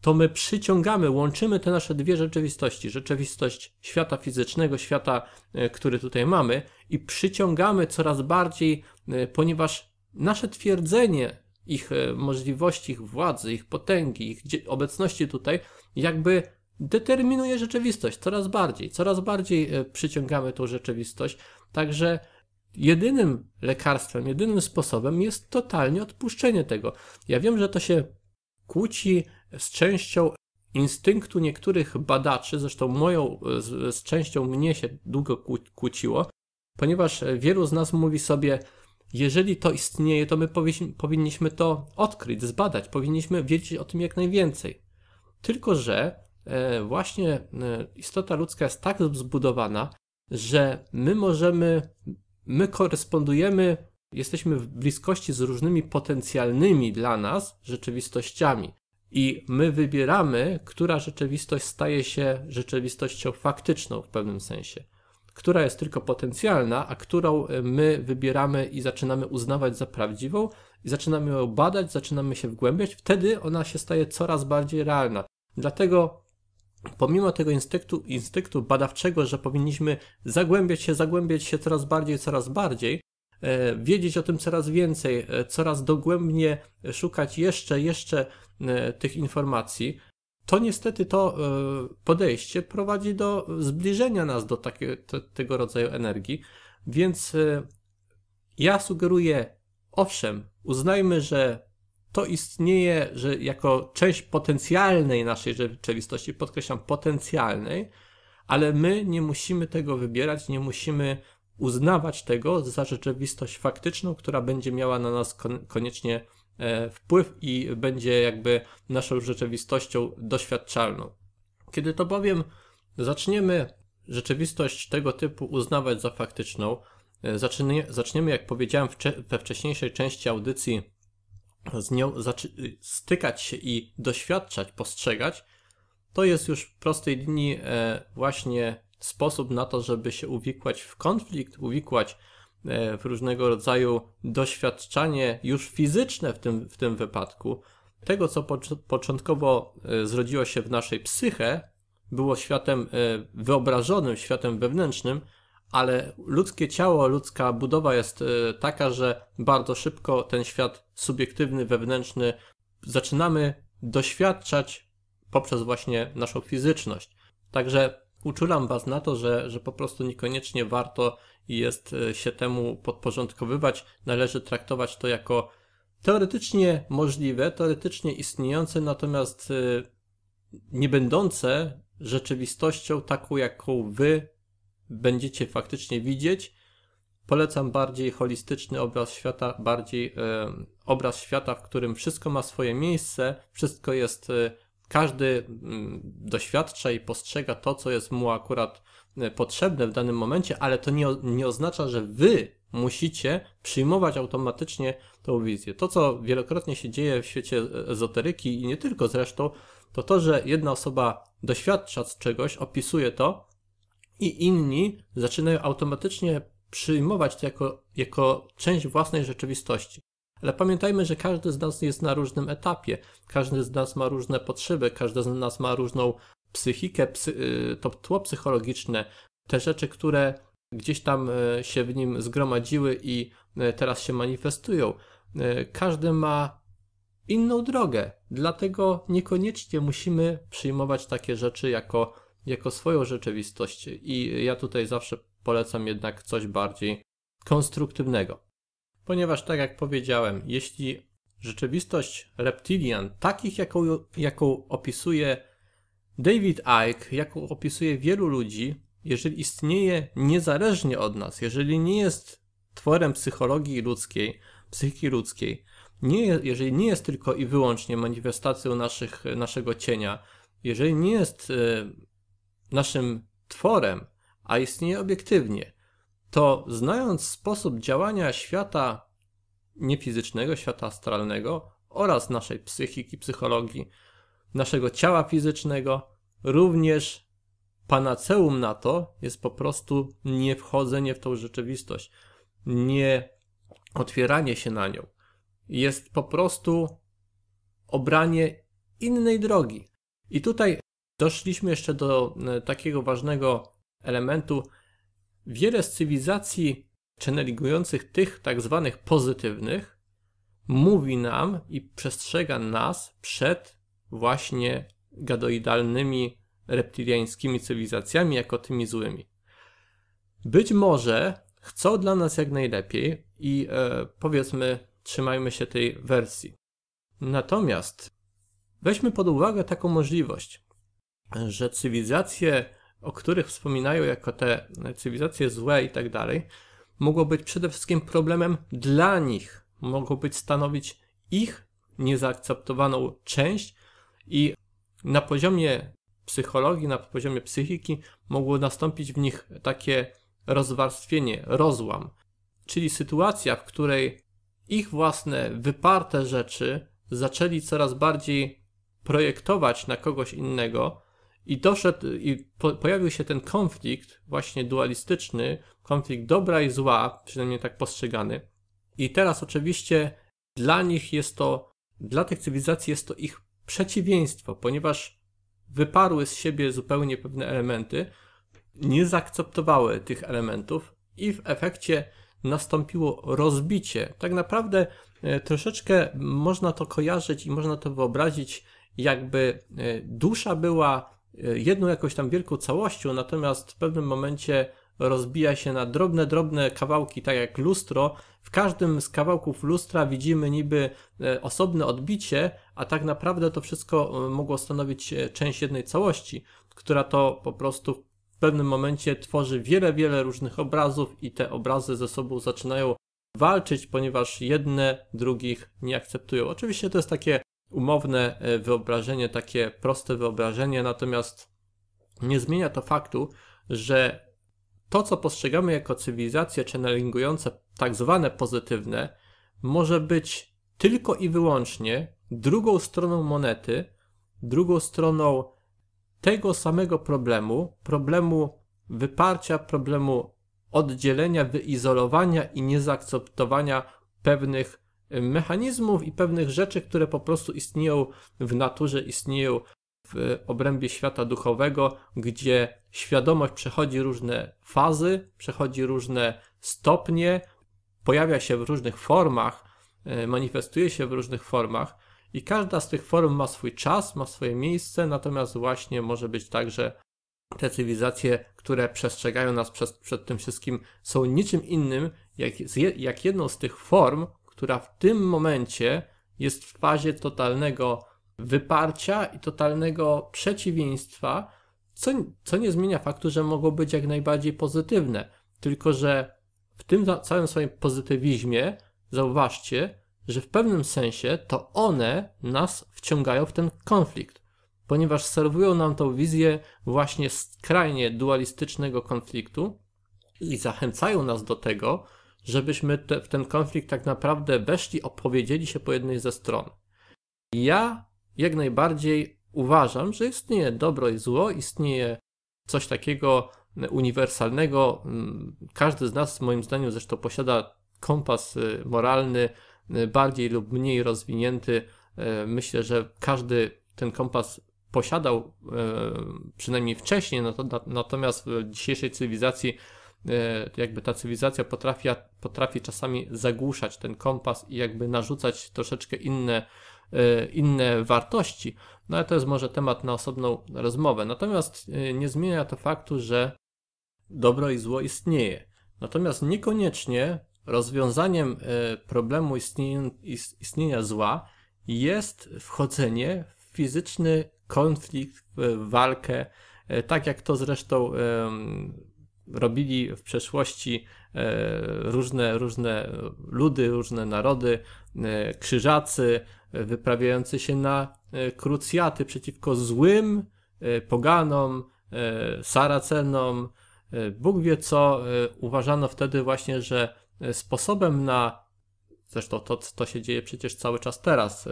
to my przyciągamy, łączymy te nasze dwie rzeczywistości. Rzeczywistość świata fizycznego, świata, e, który tutaj mamy, i przyciągamy coraz bardziej, ponieważ nasze twierdzenie ich e, możliwości, ich władzy, ich potęgi, ich obecności tutaj, jakby determinuje rzeczywistość coraz bardziej, coraz bardziej przyciągamy tą rzeczywistość. Także jedynym lekarstwem, jedynym sposobem jest totalnie odpuszczenie tego. Ja wiem, że to się kłóci z częścią instynktu niektórych badaczy, zresztą moją, z, z częścią mnie się długo kłóciło, ponieważ wielu z nas mówi sobie, jeżeli to istnieje, to my powinniśmy to odkryć, zbadać, powinniśmy wiedzieć o tym jak najwięcej. Tylko, że e, właśnie e, istota ludzka jest tak zbudowana, że my możemy, my korespondujemy, jesteśmy w bliskości z różnymi potencjalnymi dla nas rzeczywistościami. I my wybieramy, która rzeczywistość staje się rzeczywistością faktyczną w pewnym sensie. Która jest tylko potencjalna, a którą e, my wybieramy i zaczynamy uznawać za prawdziwą, i zaczynamy ją badać, zaczynamy się wgłębiać, wtedy ona się staje coraz bardziej realna. Dlatego, pomimo tego instynktu, instynktu badawczego, że powinniśmy zagłębiać się, zagłębiać się coraz bardziej, coraz bardziej, E, wiedzieć o tym coraz więcej, e, coraz dogłębnie szukać jeszcze, jeszcze tych informacji, to niestety to podejście prowadzi do zbliżenia nas do takie, te, tego rodzaju energii. Więc ja sugeruję, owszem, uznajmy, że to istnieje, że jako część potencjalnej naszej rzeczywistości, podkreślam potencjalnej, ale my nie musimy tego wybierać, nie musimy uznawać tego za rzeczywistość faktyczną, która będzie miała na nas koniecznie e, wpływ i będzie jakby naszą rzeczywistością doświadczalną. Kiedy to bowiem zaczniemy rzeczywistość tego typu uznawać za faktyczną, e, zacznie, zaczniemy, jak powiedziałem we wcześniejszej części audycji, z nią stykać się i doświadczać, postrzegać, to jest już w prostej linii e, właśnie sposób na to, żeby się uwikłać w konflikt, uwikłać e, w różnego rodzaju doświadczanie już fizyczne w tym, w tym wypadku. Tego, co początkowo e, zrodziło się w naszej psyche, było światem e, wyobrażonym, światem wewnętrznym, ale ludzkie ciało, ludzka budowa jest taka, że bardzo szybko ten świat subiektywny, wewnętrzny zaczynamy doświadczać poprzez właśnie naszą fizyczność. Także uczulam Was na to, że, że po prostu niekoniecznie warto jest e, się temu podporządkowywać. Należy traktować to jako teoretycznie możliwe, teoretycznie istniejące, natomiast e, nie będące rzeczywistością taką, jaką Wy będziecie faktycznie widzieć. Polecam bardziej holistyczny obraz świata, bardziej e, obraz świata, w którym wszystko ma swoje miejsce, wszystko jest każdy mm, doświadcza i postrzega to, co jest mu akurat e, potrzebne w danym momencie, ale to nie, nie oznacza, że wy musicie przyjmować automatycznie tą wizję. To, co wielokrotnie się dzieje w świecie ezoteryki i nie tylko zresztą, to to, że jedna osoba doświadcza czegoś, opisuje to i inni zaczynają automatycznie przyjmować to jako, jako część własnej rzeczywistości. Ale pamiętajmy, że każdy z nas jest na różnym etapie, każdy z nas ma różne potrzeby, każdy z nas ma różną psychikę, psy, y, to tło psychologiczne, te rzeczy, które gdzieś tam y, się w nim zgromadziły i y, teraz się manifestują. Każdy ma inną drogę, dlatego niekoniecznie musimy przyjmować takie rzeczy jako, jako swoją rzeczywistość. I ja tutaj zawsze polecam jednak coś bardziej konstruktywnego ponieważ tak jak powiedziałem, jeśli rzeczywistość reptilian, takich jaką, jaką opisuje David Icke, jaką opisuje wielu ludzi, jeżeli istnieje niezależnie od nas, jeżeli nie jest tworem psychologii ludzkiej, psychiki ludzkiej, nie, jeżeli nie jest tylko i wyłącznie manifestacją naszych, naszego cienia, jeżeli nie jest y, naszym tworem, a istnieje obiektywnie, to znając sposób działania świata niefizycznego, świata astralnego oraz naszej psychiki, psychologii, naszego ciała fizycznego, również panaceum na to jest po prostu nie wchodzenie w tą rzeczywistość, nie otwieranie się na nią. Jest po prostu obranie innej drogi. I tutaj doszliśmy jeszcze do e, takiego ważnego elementu. Wiele z cywilizacji channelingujących tych tak zwanych pozytywnych mówi nam i przestrzega nas przed właśnie gadoidalnymi reptiliańskimi cywilizacjami jako tymi złymi. Być może chcą dla nas jak najlepiej i e, powiedzmy, trzymajmy się tej wersji. Natomiast weźmy pod uwagę taką możliwość, że cywilizacje, o których wspominają jako te cywilizacje złe i tak dalej, mogą być przede wszystkim problemem dla nich, mogą być stanowić ich niezaakceptowaną część i na poziomie psychologii, na poziomie psychiki mogło nastąpić w nich takie rozwarstwienie, rozłam, czyli sytuacja, w której ich własne wyparte rzeczy zaczęli coraz bardziej projektować na kogoś innego i doszedł, i po, pojawił się ten konflikt właśnie dualistyczny, konflikt dobra i zła, przynajmniej tak postrzegany. I teraz oczywiście dla nich jest to, dla tych cywilizacji jest to ich przeciwieństwo, ponieważ wyparły z siebie zupełnie pewne elementy, nie zaakceptowały tych elementów i w efekcie nastąpiło rozbicie. Tak naprawdę e, troszeczkę można to kojarzyć i można to wyobrazić, jakby e, dusza była jedną jakąś tam wielką całością, natomiast w pewnym momencie rozbija się na drobne, drobne kawałki, tak jak lustro. W każdym z kawałków lustra widzimy niby osobne odbicie, a tak naprawdę to wszystko mogło stanowić część jednej całości, która to po prostu w pewnym momencie tworzy wiele, wiele różnych obrazów i te obrazy ze sobą zaczynają walczyć, ponieważ jedne drugich nie akceptują. Oczywiście to jest takie umowne e, wyobrażenie, takie proste wyobrażenie, natomiast nie zmienia to faktu, że to, co postrzegamy jako cywilizacje channelingujące tak zwane pozytywne, może być tylko i wyłącznie drugą stroną monety, drugą stroną tego samego problemu, problemu wyparcia, problemu oddzielenia, wyizolowania i niezaakceptowania pewnych mechanizmów i pewnych rzeczy, które po prostu istnieją w naturze, istnieją w obrębie świata duchowego, gdzie świadomość przechodzi różne fazy, przechodzi różne stopnie, pojawia się w różnych formach, y, manifestuje się w różnych formach i każda z tych form ma swój czas, ma swoje miejsce, natomiast właśnie może być tak, że te cywilizacje, które przestrzegają nas przed, przed tym wszystkim, są niczym innym, jak, jak jedną z tych form, która w tym momencie jest w fazie totalnego wyparcia i totalnego przeciwieństwa, co, co nie zmienia faktu, że mogą być jak najbardziej pozytywne. Tylko, że w tym całym swoim pozytywizmie, zauważcie, że w pewnym sensie to one nas wciągają w ten konflikt, ponieważ serwują nam tą wizję właśnie skrajnie dualistycznego konfliktu i zachęcają nas do tego, żebyśmy te, w ten konflikt tak naprawdę weszli, opowiedzieli się po jednej ze stron. Ja jak najbardziej uważam, że istnieje dobro i zło, istnieje coś takiego uniwersalnego. Każdy z nas, moim zdaniem, zresztą posiada kompas y, moralny, Y, bardziej lub mniej rozwinięty. Y, myślę, że każdy ten kompas posiadał przynajmniej wcześniej, natomiast w dzisiejszej cywilizacji jakby ta cywilizacja potrafi, potrafi czasami zagłuszać ten kompas i jakby narzucać troszeczkę inne, inne wartości. No ale to jest może temat na osobną rozmowę. Natomiast nie zmienia to faktu, że dobro i zło istnieje. Natomiast niekoniecznie rozwiązaniem e, problemu istnienia zła jest wchodzenie w fizyczny konflikt, w walkę, e, tak jak to zresztą robili w przeszłości e, różne, różne ludy, różne narody, krzyżacy, wyprawiający się na krucjaty przeciwko złym poganom, saracenom, Bóg wie co, uważano wtedy właśnie, że sposobem na, zresztą to, to się dzieje przecież cały czas teraz, e,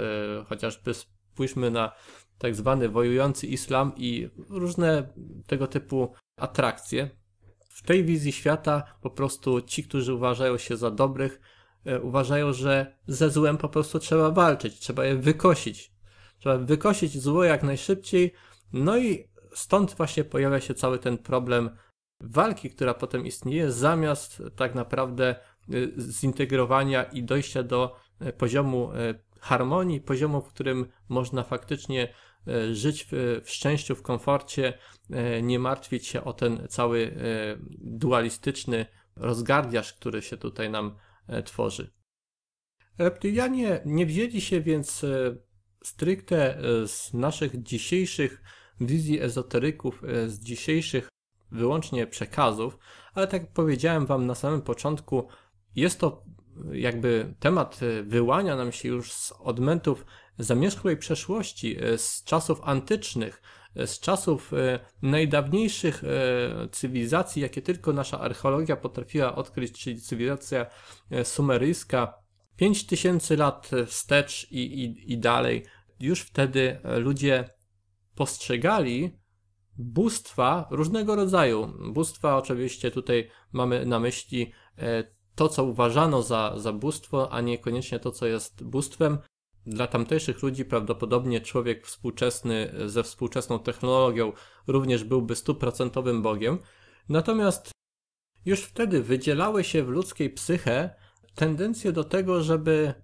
chociażby spójrzmy na tak zwany wojujący islam i różne tego typu atrakcje. W tej wizji świata po prostu ci, którzy uważają się za dobrych, e, uważają, że ze złem po prostu trzeba walczyć, trzeba je wykosić. Trzeba wykosić zło jak najszybciej, No i stąd właśnie pojawia się cały ten problem walki, która potem istnieje, zamiast tak naprawdę y, zintegrowania i dojścia do y, poziomu harmonii, poziomu, w którym można faktycznie żyć w, w szczęściu, w komforcie, nie martwić się o ten cały dualistyczny rozgardiaż, który się tutaj nam tworzy. Reptylianie nie wzięli się więc stricte z naszych dzisiejszych wizji ezoteryków, z dzisiejszych wyłącznie przekazów, ale tak jak powiedziałem Wam na samym początku, jest to jakby temat wyłania nam się już z odmętów zamierzchłej przeszłości, z czasów antycznych, z czasów e, najdawniejszych e, cywilizacji, jakie tylko nasza archeologia potrafiła odkryć, czyli cywilizacja e, sumeryjska, 5000 lat wstecz i, i, i dalej. Już wtedy ludzie postrzegali bóstwa różnego rodzaju. Bóstwa oczywiście tutaj mamy na myśli e, to, co uważano za, za bóstwo, a niekoniecznie to, co jest bóstwem. Dla tamtejszych ludzi prawdopodobnie człowiek współczesny ze współczesną technologią również byłby stuprocentowym Bogiem. Natomiast już wtedy wydzielały się w ludzkiej psyche tendencje do tego, żeby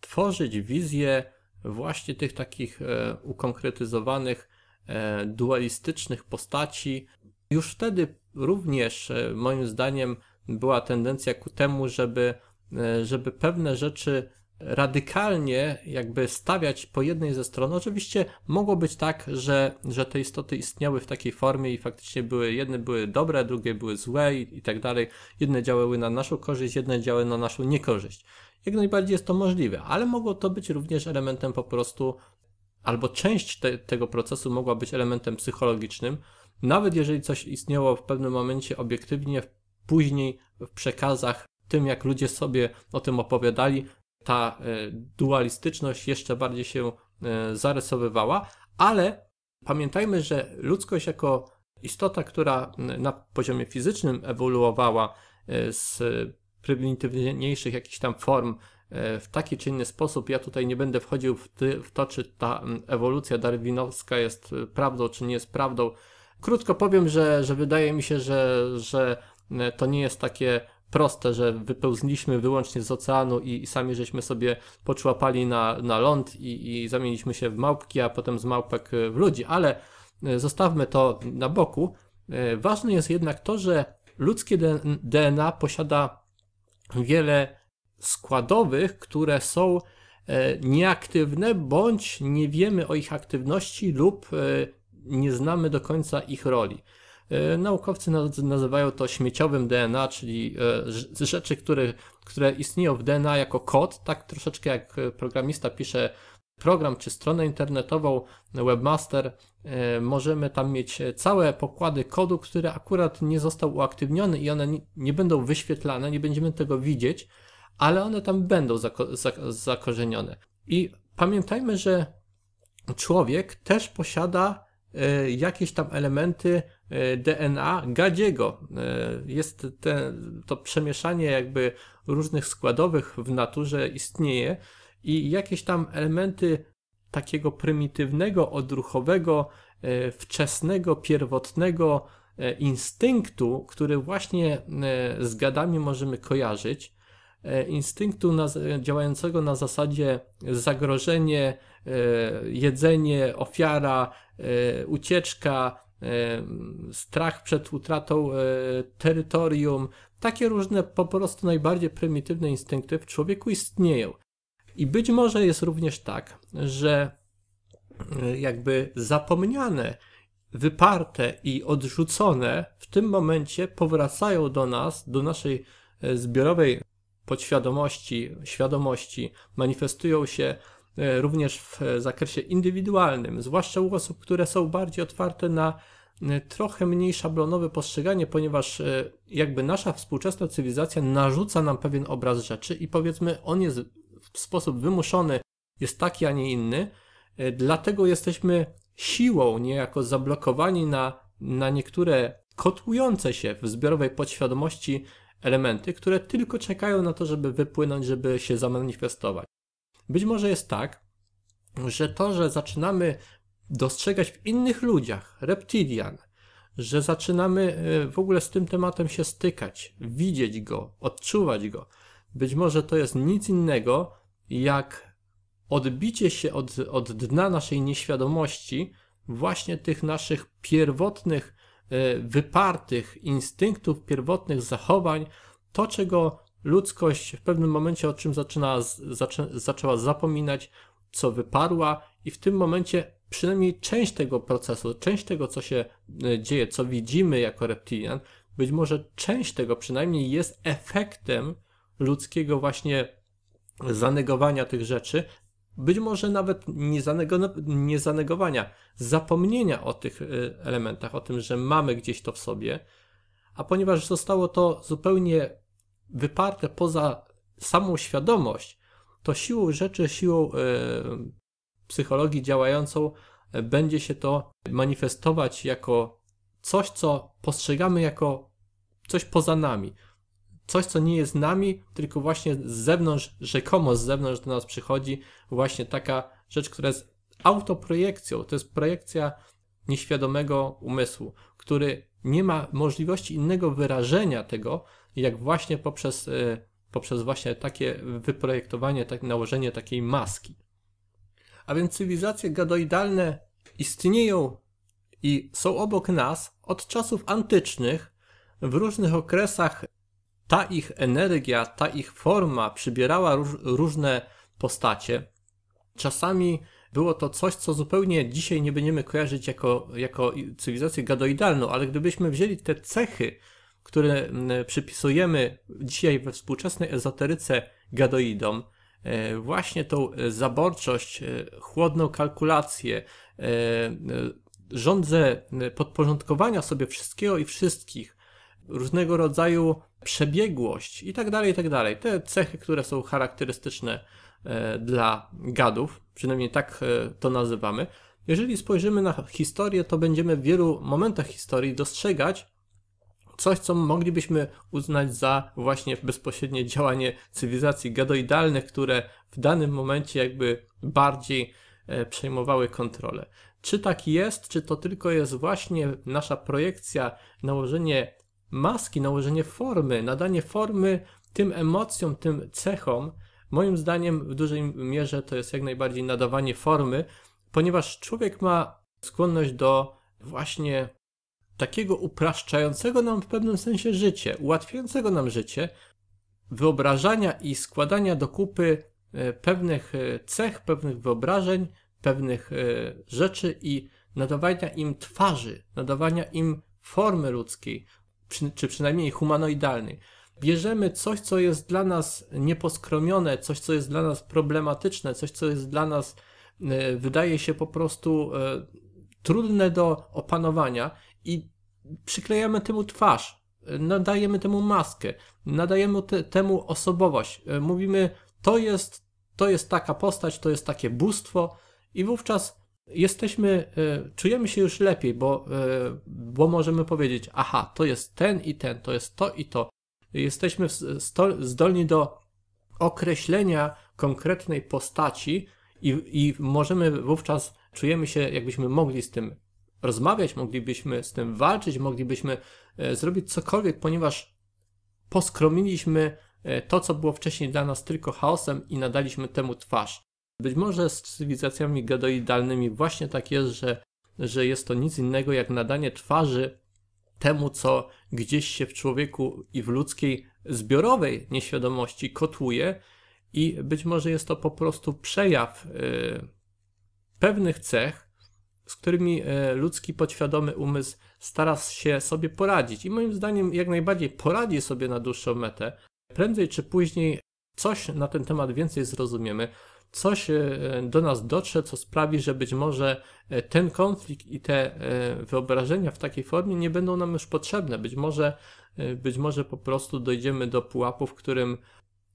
tworzyć wizję właśnie tych takich e, ukonkretyzowanych E, dualistycznych postaci. Już wtedy również, e, moim zdaniem, była tendencja ku temu, żeby, e, żeby pewne rzeczy radykalnie jakby stawiać po jednej ze stron. Oczywiście mogło być tak, że, że te istoty istniały w takiej formie i faktycznie były, jedne były dobre, drugie były złe i, i tak dalej. Jedne działały na naszą korzyść, jedne działały na naszą niekorzyść. Jak najbardziej jest to możliwe, ale mogło to być również elementem po prostu albo część te, tego procesu mogła być elementem psychologicznym, nawet jeżeli coś istniało w pewnym momencie obiektywnie, później w przekazach, tym jak ludzie sobie o tym opowiadali, ta e, dualistyczność jeszcze bardziej się e, zarysowywała, ale pamiętajmy, że ludzkość jako istota, która na poziomie fizycznym ewoluowała e, z prymitywniejszych jakichś tam form w taki czy inny sposób. Ja tutaj nie będę wchodził w, to, czy ta ewolucja darwinowska jest prawdą, czy nie jest prawdą. Krótko powiem, że, że wydaje mi się, że, że to nie jest takie proste, że wypełzniliśmy wyłącznie z oceanu i, i sami żeśmy sobie poczłapali na, na ląd i, i zamieniliśmy się w małpki, a potem z małpek w ludzi, ale zostawmy to na boku. Ważne jest jednak to, że ludzkie DNA posiada wiele składowych, które są e, nieaktywne, bądź nie wiemy o ich aktywności lub e, nie znamy do końca ich roli. E, naukowcy nazywają to śmieciowym DNA, czyli rzeczy, które, które istnieją w DNA jako kod, tak troszeczkę jak programista pisze program czy stronę internetową, webmaster, możemy tam mieć całe pokłady kodu, który akurat nie został uaktywniony i one nie będą wyświetlane, nie będziemy tego widzieć, ale one tam będą zako zakorzenione. I pamiętajmy, że człowiek też posiada e, jakieś tam elementy e, DNA gadziego. E, jest te, to przemieszanie jakby różnych składowych w naturze istnieje i jakieś tam elementy takiego prymitywnego, odruchowego, wczesnego, pierwotnego instynktu, który właśnie z gadami możemy kojarzyć, instynktu na, działającego na zasadzie zagrożenie, jedzenie, ofiara, e, ucieczka, strach przed utratą terytorium, takie różne po prostu najbardziej prymitywne instynkty w człowieku istnieją. I być może jest również tak, że jakby zapomniane, wyparte i odrzucone w tym momencie powracają do nas, do naszej zbiorowej podświadomości, świadomości manifestują się e, również w zakresie indywidualnym, zwłaszcza u osób, które są bardziej otwarte na e, trochę mniej szablonowe postrzeganie, ponieważ e, jakby nasza współczesna cywilizacja narzuca nam pewien obraz rzeczy i powiedzmy on jest w sposób wymuszony, jest taki, a nie inny, dlatego jesteśmy siłą niejako zablokowani na, na niektóre kotłujące się w zbiorowej podświadomości elementy, które tylko czekają na to, żeby wypłynąć, żeby się zamanifestować. Być może jest tak, że to, że zaczynamy dostrzegać w innych ludziach, reptilian, że zaczynamy e, w ogóle z tym tematem się stykać, widzieć go, odczuwać go. Być może to jest nic innego jak odbicie się od, od dna naszej nieświadomości, właśnie tych naszych pierwotnych, e, wypartych instynktów, pierwotnych zachowań, to czego ludzkość w pewnym momencie o czym zaczyna, zaczę, zaczęła zapominać, co wyparła, i w tym momencie przynajmniej część tego procesu, część tego, co się e, dzieje, co widzimy jako reptilian, być może część tego przynajmniej jest efektem ludzkiego właśnie zanegowania tych rzeczy, być może nawet nie, zanego, nie zanegowania, zapomnienia o tych e, elementach, o tym, że mamy gdzieś to w sobie, a ponieważ zostało to zupełnie wyparte poza samą świadomość, to siłą rzeczy, siłą e, psychologii działającą e, będzie się to manifestować jako coś, co postrzegamy jako coś poza nami. Coś, co nie jest nami, tylko właśnie z zewnątrz, rzekomo z zewnątrz do nas przychodzi właśnie taka rzecz, która jest autoprojekcją. To jest projekcja nieświadomego umysłu, który nie ma możliwości innego wyrażenia tego, jak właśnie poprzez, e, poprzez właśnie takie wyprojektowanie, tak, nałożenie takiej maski. A więc cywilizacje gadoidalne istnieją i są obok nas od czasów antycznych. W różnych okresach ta ich energia, ta ich forma przybierała róż, różne postacie. Czasami było to coś, co zupełnie dzisiaj nie będziemy kojarzyć jako, jako cywilizację gadoidalną, ale gdybyśmy wzięli te cechy, które przypisujemy dzisiaj we współczesnej ezoteryce gadoidom, e, właśnie tą zaborczość, e, chłodną kalkulację, e, rządzę podporządkowania sobie wszystkiego i wszystkich, różnego rodzaju przebiegłość i tak dalej, i tak dalej. Te cechy, które są charakterystyczne dla gadów, przynajmniej tak to nazywamy. Jeżeli spojrzymy na historię, to będziemy w wielu momentach historii dostrzegać, coś, co moglibyśmy uznać za właśnie bezpośrednie działanie cywilizacji gadoidalnych, które w danym momencie jakby bardziej e, przejmowały kontrolę. Czy tak jest, czy to tylko jest właśnie nasza projekcja, nałożenie maski, nałożenie formy, nadanie formy tym emocjom, tym cechom, moim zdaniem w dużej mierze to jest jak najbardziej nadawanie formy, ponieważ człowiek ma skłonność do właśnie takiego upraszczającego nam w pewnym sensie życie, ułatwiającego nam życie, wyobrażania i składania do kupy e, pewnych e, cech, pewnych wyobrażeń, pewnych e, rzeczy i nadawania im twarzy, nadawania im formy ludzkiej, czy przynajmniej humanoidalnej. Bierzemy coś, co jest dla nas nieposkromione, coś, co jest dla nas problematyczne, coś, co jest dla nas, wydaje się po prostu trudne do opanowania i przyklejamy temu twarz, nadajemy temu maskę, nadajemy te, temu osobowość. E, mówimy, to jest, to jest taka postać, to jest takie bóstwo i wówczas jesteśmy, e, czujemy się już lepiej, bo, e, bo możemy powiedzieć, aha, to jest ten i ten, to jest to i to. Jesteśmy zdolni do określenia konkretnej postaci i, i możemy wówczas, czujemy się, jakbyśmy mogli z tym rozmawiać, moglibyśmy z tym walczyć, moglibyśmy e, zrobić cokolwiek, ponieważ poskromiliśmy e, to, co było wcześniej dla nas tylko chaosem i nadaliśmy temu twarz. Być może z cywilizacjami gadoidalnymi właśnie tak jest, że, że jest to nic innego jak nadanie twarzy temu, co gdzieś się w człowieku i w ludzkiej zbiorowej nieświadomości kotłuje, i być może jest to po prostu przejaw yy, pewnych cech, z którymi e, ludzki podświadomy umysł stara się sobie poradzić. I moim zdaniem jak najbardziej poradzi sobie na dłuższą metę. Prędzej czy później coś na ten temat więcej zrozumiemy, coś e, do nas dotrze, co sprawi, że być może e, ten konflikt i te wyobrażenia w takiej formie nie będą nam już potrzebne. Być może, być może po prostu dojdziemy do pułapu, w którym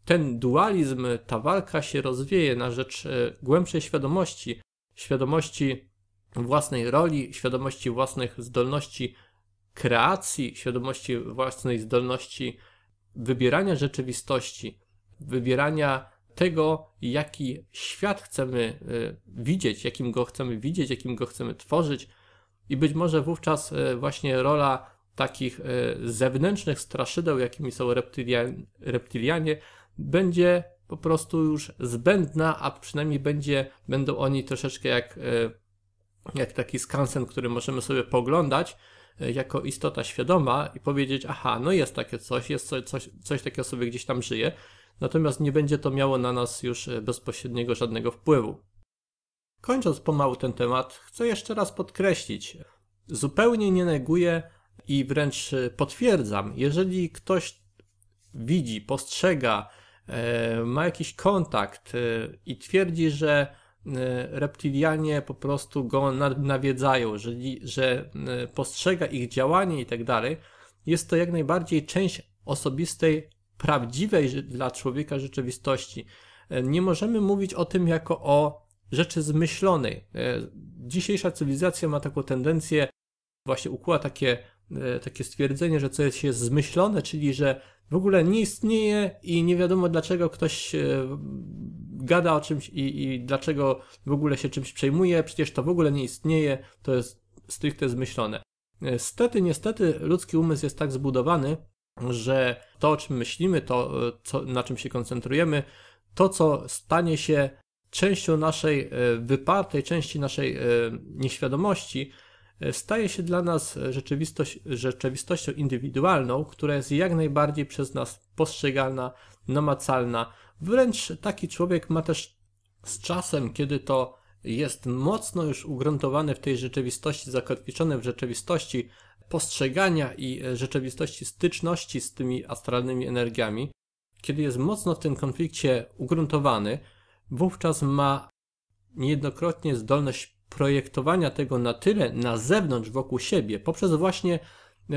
ten dualizm, ta walka się rozwieje na rzecz głębszej świadomości, świadomości własnej roli, świadomości własnych zdolności kreacji, świadomości własnej zdolności wybierania rzeczywistości, wybierania tego, jaki świat chcemy widzieć, jakim go chcemy widzieć, jakim go chcemy tworzyć. I być może wówczas właśnie rola takich zewnętrznych straszydeł, jakimi są reptilian, reptilianie, będzie po prostu już zbędna, a przynajmniej będzie, będą oni troszeczkę jak, jak taki skansen, który możemy sobie poglądać, E, jako istota świadoma i powiedzieć, aha, no jest takie coś, jest coś, coś, coś takiego sobie gdzieś tam żyje, natomiast nie będzie to miało na nas już e, bezpośredniego żadnego wpływu. Kończąc pomału ten temat, chcę jeszcze raz podkreślić, zupełnie nie neguję i wręcz e, potwierdzam, jeżeli ktoś widzi, postrzega, ma jakiś kontakt i twierdzi, że reptilianie po prostu go nawiedzają, że, że e, postrzega ich działanie i tak dalej, jest to jak najbardziej część osobistej, prawdziwej dla człowieka rzeczywistości. E, nie możemy mówić o tym jako o rzeczy zmyślonej. Dzisiejsza cywilizacja ma taką tendencję, właśnie ukuła takie, takie stwierdzenie, że coś jest zmyślone, czyli że w ogóle nie istnieje i nie wiadomo dlaczego ktoś gada o czymś i, i dlaczego w ogóle się czymś przejmuje, przecież to w ogóle nie istnieje, to jest stricte zmyślone. Niestety, niestety ludzki umysł jest tak zbudowany, że to o czym myślimy, to co, na czym się koncentrujemy, to co stanie się częścią naszej e, wypartej części naszej e, nieświadomości, e, staje się dla nas rzeczywistość, rzeczywistością indywidualną, która jest jak najbardziej przez nas postrzegalna, namacalna, Wręcz taki człowiek ma też z czasem, kiedy to jest mocno już ugruntowane w tej rzeczywistości, zakotwiczone w rzeczywistości postrzegania i rzeczywistości styczności z tymi astralnymi energiami, kiedy jest mocno w tym konflikcie ugruntowany, wówczas ma niejednokrotnie zdolność projektowania tego na tyle na zewnątrz, wokół siebie, poprzez właśnie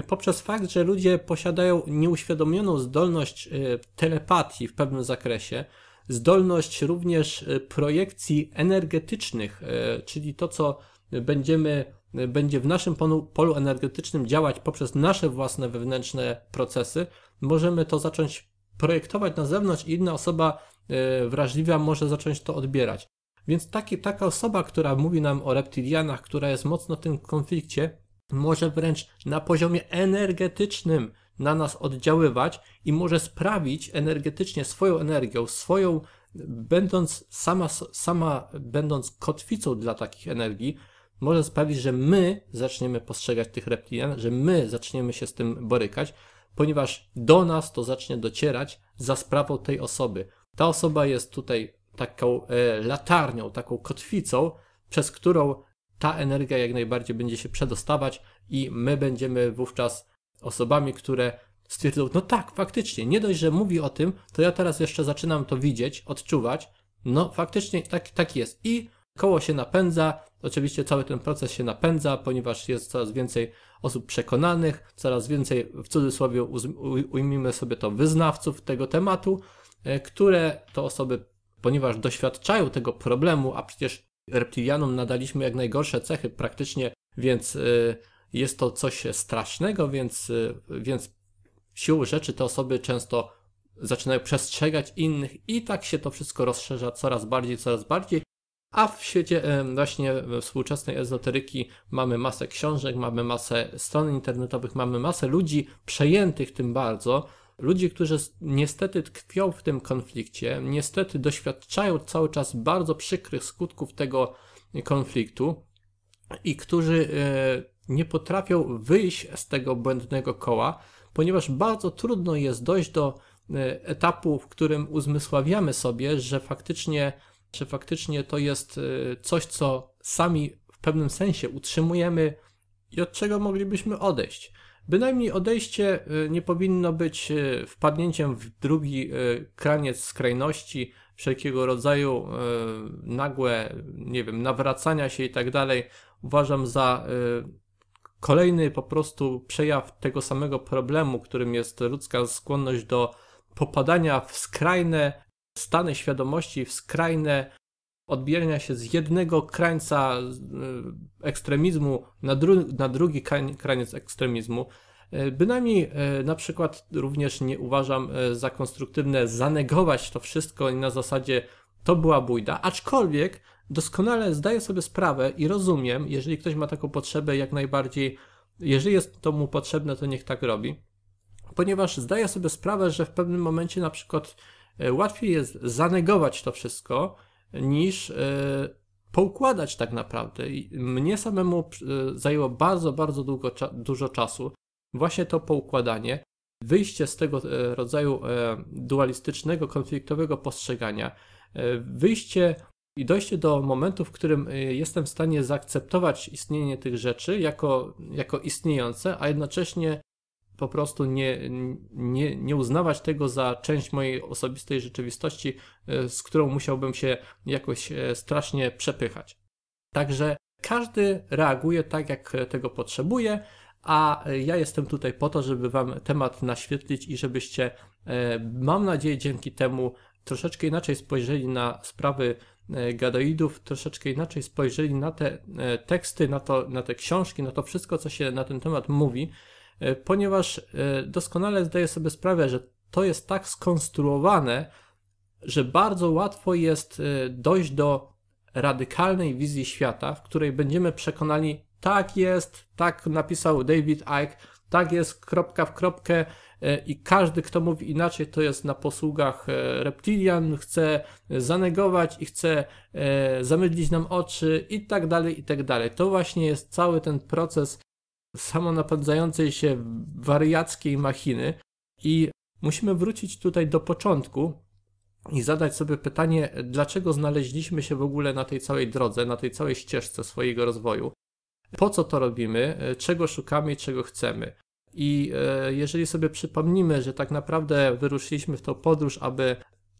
poprzez fakt, że ludzie posiadają nieuświadomioną zdolność e, telepatii w pewnym zakresie, zdolność również e, projekcji energetycznych, e, czyli to, co będziemy, będzie w naszym polu, polu energetycznym działać poprzez nasze własne wewnętrzne procesy, możemy to zacząć projektować na zewnątrz i inna osoba wrażliwa może zacząć to odbierać. Więc taki, taka osoba, która mówi nam o reptilianach, która jest mocno w tym konflikcie, może wręcz na poziomie energetycznym na nas oddziaływać i może sprawić energetycznie swoją energią, swoją, będąc sama, sama będąc kotwicą dla takich energii, może sprawić, że my zaczniemy postrzegać tych reptilian, że my zaczniemy się z tym borykać, ponieważ do nas to zacznie docierać za sprawą tej osoby. Ta osoba jest tutaj taką e, latarnią, taką kotwicą, przez którą ta energia jak najbardziej będzie się przedostawać i my będziemy wówczas osobami, które stwierdzą, no tak, faktycznie, nie dość, że mówi o tym, to ja teraz jeszcze zaczynam to widzieć, odczuwać, no faktycznie tak, tak jest. I koło się napędza, oczywiście cały ten proces się napędza, ponieważ jest coraz więcej osób przekonanych, coraz więcej, w cudzysłowie ujmijmy sobie to, wyznawców tego tematu, e, które to osoby, ponieważ doświadczają tego problemu, a przecież reptilianom nadaliśmy jak najgorsze cechy praktycznie, więc y, jest to coś strasznego, więc, y, więc siłą rzeczy te osoby często zaczynają przestrzegać innych i tak się to wszystko rozszerza coraz bardziej, coraz bardziej. A w świecie y, właśnie współczesnej ezoteryki mamy masę książek, mamy masę stron internetowych, mamy masę ludzi przejętych tym bardzo, ludzi, którzy niestety tkwią w tym konflikcie, niestety doświadczają cały czas bardzo przykrych skutków tego konfliktu i którzy e, nie potrafią wyjść z tego błędnego koła, ponieważ bardzo trudno jest dojść do e, etapu, w którym uzmysławiamy sobie, że faktycznie, że faktycznie to jest e, coś, co sami w pewnym sensie utrzymujemy i od czego moglibyśmy odejść. Bynajmniej odejście y, nie powinno być y, wpadnięciem w drugi y, kraniec skrajności, wszelkiego rodzaju nagłe, nie wiem, nawracania się i tak dalej. Uważam za kolejny po prostu przejaw tego samego problemu, którym jest ludzka skłonność do popadania w skrajne stany świadomości, w skrajne odbijania się z jednego krańca ekstremizmu na, dru na drugi kraniec ekstremizmu. Bynajmniej na przykład również nie uważam za konstruktywne zanegować to wszystko na zasadzie to była bójda, aczkolwiek doskonale zdaję sobie sprawę i rozumiem, jeżeli ktoś ma taką potrzebę, jak najbardziej, jeżeli jest to mu potrzebne, to niech tak robi, ponieważ zdaję sobie sprawę, że w pewnym momencie na przykład e, łatwiej jest zanegować to wszystko, niż e, poukładać tak naprawdę. I mnie samemu e, zajęło bardzo, bardzo długo, dużo czasu właśnie to poukładanie, wyjście z tego rodzaju dualistycznego, konfliktowego postrzegania, wyjście i dojście do momentu, w którym jestem w stanie zaakceptować istnienie tych rzeczy jako, jako istniejące, a jednocześnie po prostu nie, nie, nie uznawać tego za część mojej osobistej rzeczywistości, y, z którą musiałbym się jakoś e, strasznie przepychać. Także każdy reaguje tak, jak tego potrzebuje, a ja jestem tutaj po to, żeby Wam temat naświetlić i żebyście, e, mam nadzieję, dzięki temu troszeczkę inaczej spojrzeli na sprawy E, gadoidów troszeczkę inaczej spojrzeli na te e, teksty, na, to, na te książki, na to wszystko, co się na ten temat mówi, e, ponieważ doskonale zdaję sobie sprawę, że to jest tak skonstruowane, że bardzo łatwo jest dojść do radykalnej wizji świata, w której będziemy przekonani, tak jest, tak napisał David Icke, tak jest kropka w kropkę, E, i każdy, kto mówi inaczej, to jest na posługach e, reptilian, chce zanegować i chce e, zamydlić nam oczy i tak dalej, i tak dalej. To właśnie jest cały ten proces samonapędzającej się wariackiej machiny i musimy wrócić tutaj do początku i zadać sobie pytanie, dlaczego znaleźliśmy się w ogóle na tej całej drodze, na tej całej ścieżce swojego rozwoju. Po co to robimy, czego szukamy i czego chcemy. I e, jeżeli sobie przypomnimy, że tak naprawdę wyruszyliśmy w tą podróż, aby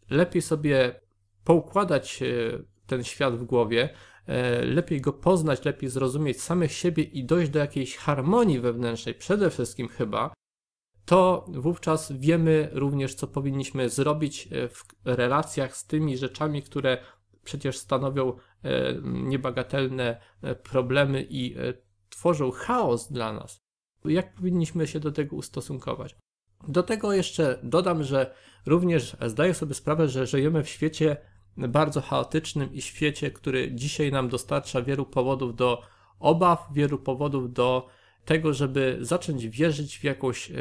lepiej sobie poukładać e, ten świat w głowie, lepiej go poznać, lepiej zrozumieć samych siebie i dojść do jakiejś harmonii wewnętrznej, przede wszystkim chyba, to wówczas wiemy również, co powinniśmy zrobić w relacjach z tymi rzeczami, które przecież stanowią niebagatelne problemy i tworzą chaos dla nas jak powinniśmy się do tego ustosunkować. Do tego jeszcze dodam, że również zdaję sobie sprawę, że żyjemy w świecie bardzo chaotycznym i świecie, który dzisiaj nam dostarcza wielu powodów do obaw, wielu powodów do tego, żeby zacząć wierzyć w jakąś e,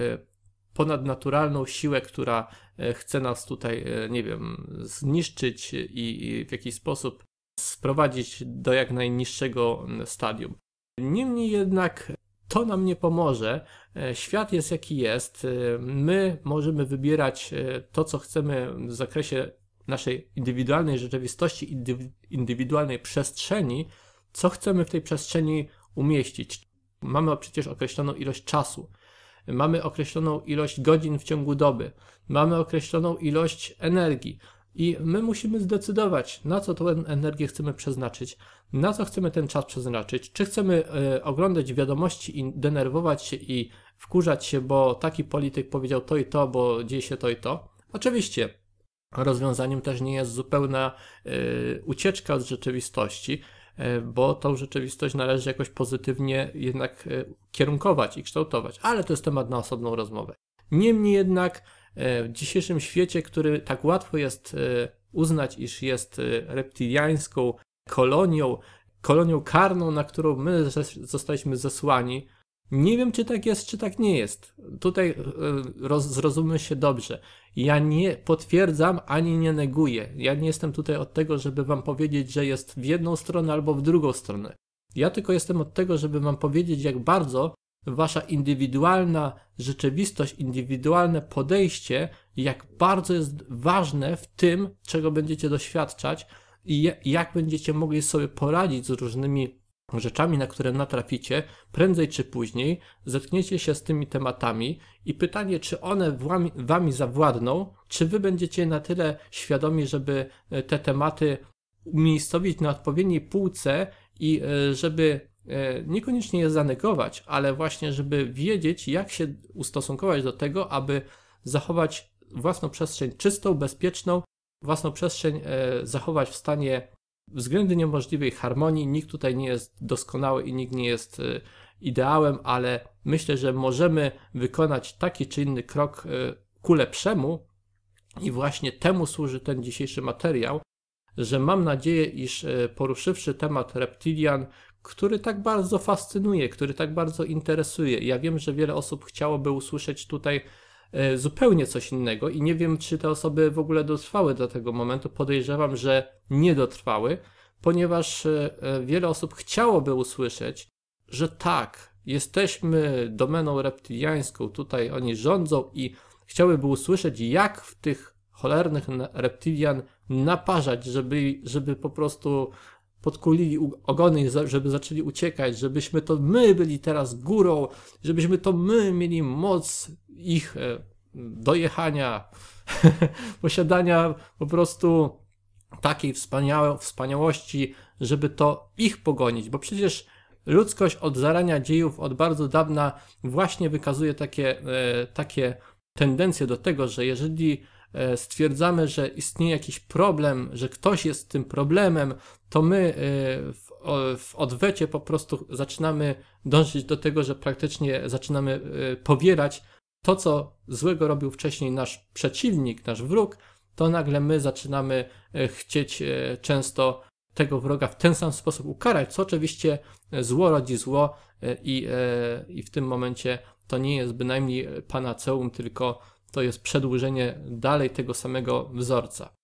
ponadnaturalną siłę, która e, chce nas tutaj, e, nie wiem, zniszczyć i w jakiś sposób sprowadzić do jak najniższego stadium. Niemniej jednak to nam nie pomoże. Świat jest jaki jest. My możemy wybierać to, co chcemy w zakresie naszej indywidualnej rzeczywistości, indywidualnej przestrzeni, co chcemy w tej przestrzeni umieścić. Mamy przecież określoną ilość czasu, mamy określoną ilość godzin w ciągu doby, mamy określoną ilość energii. I my musimy zdecydować, na co tę energię chcemy przeznaczyć, na co chcemy ten czas przeznaczyć. Czy chcemy y, oglądać wiadomości i denerwować się i wkurzać się, bo taki polityk powiedział to i to, bo dzieje się to i to. Oczywiście, rozwiązaniem też nie jest zupełna y, ucieczka od rzeczywistości, y, bo tą rzeczywistość należy jakoś pozytywnie jednak kierunkować i kształtować, ale to jest temat na osobną rozmowę. Niemniej jednak w dzisiejszym świecie, który tak łatwo jest uznać, iż jest reptiliańską kolonią, kolonią karną, na którą my zostaliśmy zesłani. Nie wiem, czy tak jest, czy tak nie jest. Tutaj e, roz, zrozummy się dobrze. Ja nie potwierdzam ani nie neguję. Ja nie jestem tutaj od tego, żeby wam powiedzieć, że jest w jedną stronę albo w drugą stronę. Ja tylko jestem od tego, żeby wam powiedzieć, jak bardzo wasza indywidualna rzeczywistość, indywidualne podejście, jak bardzo jest ważne w tym, czego będziecie doświadczać, i jak będziecie mogli sobie poradzić z różnymi rzeczami, na które natraficie, prędzej czy później zetkniecie się z tymi tematami i pytanie, czy one wami, zawładną, czy wy będziecie na tyle świadomi, żeby e, te tematy umiejscowić na odpowiedniej półce i e, żeby e, niekoniecznie je zanegować, ale właśnie, żeby wiedzieć, jak się ustosunkować do tego, aby zachować własną przestrzeń czystą, bezpieczną własną przestrzeń zachować w stanie względnie niemożliwej harmonii. Nikt tutaj nie jest doskonały i nikt nie jest e, ideałem, ale myślę, że możemy wykonać taki czy inny krok e, ku lepszemu i właśnie temu służy ten dzisiejszy materiał, że mam nadzieję, iż e, poruszywszy temat reptilian, który tak bardzo fascynuje, który tak bardzo interesuje. Ja wiem, że wiele osób chciałoby usłyszeć tutaj zupełnie coś innego i nie wiem, czy te osoby w ogóle dotrwały do tego momentu. Podejrzewam, że nie dotrwały, ponieważ e, wiele osób chciałoby usłyszeć, że tak, jesteśmy domeną reptiliańską, tutaj oni rządzą i chciałyby usłyszeć, jak w tych cholernych reptilian naparzać, żeby, żeby po prostu podkulili ogony, żeby zaczęli uciekać, żebyśmy to my byli teraz górą, żebyśmy to my mieli moc ich e, dojechania, posiadania po prostu takiej wspaniałości, żeby to ich pogonić, bo przecież ludzkość od zarania dziejów, od bardzo dawna właśnie wykazuje takie, e, takie tendencje do tego, że jeżeli stwierdzamy, że istnieje jakiś problem, że ktoś jest tym problemem, to my e, w, odwecie po prostu zaczynamy dążyć do tego, że praktycznie zaczynamy e, powielać to, co złego robił wcześniej nasz przeciwnik, nasz wróg, to nagle my zaczynamy chcieć często tego wroga w ten sam sposób ukarać, co oczywiście zło rodzi zło i, i w tym momencie to nie jest bynajmniej panaceum, tylko to jest przedłużenie dalej tego samego wzorca.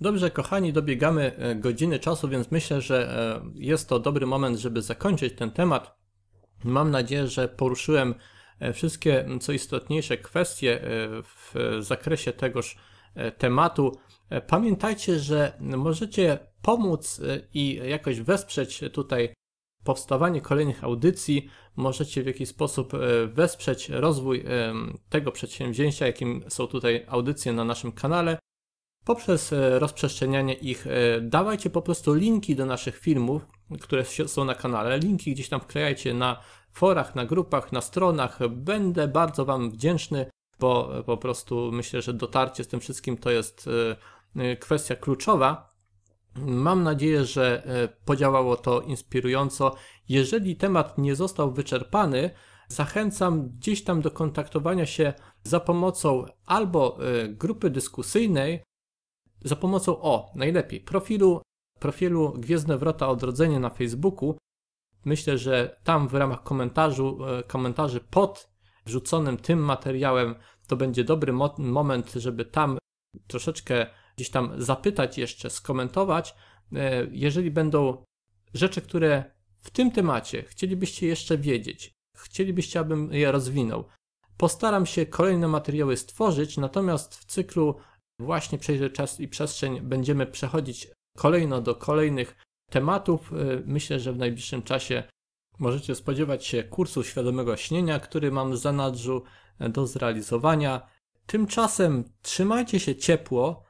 Dobrze, kochani, dobiegamy e, godziny czasu, więc myślę, że e, jest to dobry moment, żeby zakończyć ten temat. Mam nadzieję, że poruszyłem e, wszystkie co istotniejsze kwestie w zakresie tegoż tematu. Pamiętajcie, że możecie pomóc i jakoś wesprzeć tutaj powstawanie kolejnych audycji. Możecie w jakiś sposób e, wesprzeć rozwój e, tego przedsięwzięcia, jakim są tutaj audycje na naszym kanale, poprzez e, rozprzestrzenianie ich. Dawajcie po prostu linki do naszych filmów, które są na kanale. Linki gdzieś tam wklejajcie na forach, na grupach, na stronach. Będę bardzo Wam wdzięczny, bo po prostu myślę, że dotarcie z tym wszystkim to jest kwestia kluczowa. Mam nadzieję, że e, podziałało to inspirująco. Jeżeli temat nie został wyczerpany, zachęcam gdzieś tam do kontaktowania się za pomocą albo e, grupy dyskusyjnej, za pomocą o, najlepiej, profilu, profilu Gwiezdne Wrota Odrodzenie na Facebooku. Myślę, że tam w ramach komentarzu, e, komentarzy pod wrzuconym tym materiałem to będzie dobry mo moment, żeby tam troszeczkę gdzieś tam zapytać jeszcze, skomentować. E, jeżeli będą rzeczy, które w tym temacie chcielibyście jeszcze wiedzieć, chcielibyście, abym je rozwinął, postaram się kolejne materiały stworzyć, natomiast w cyklu właśnie Przejrzeć Czas i Przestrzeń będziemy przechodzić kolejno do kolejnych tematów. E, myślę, że w najbliższym czasie możecie spodziewać się kursu świadomego śnienia, który mam w zanadrzu e, do zrealizowania. Tymczasem trzymajcie się ciepło,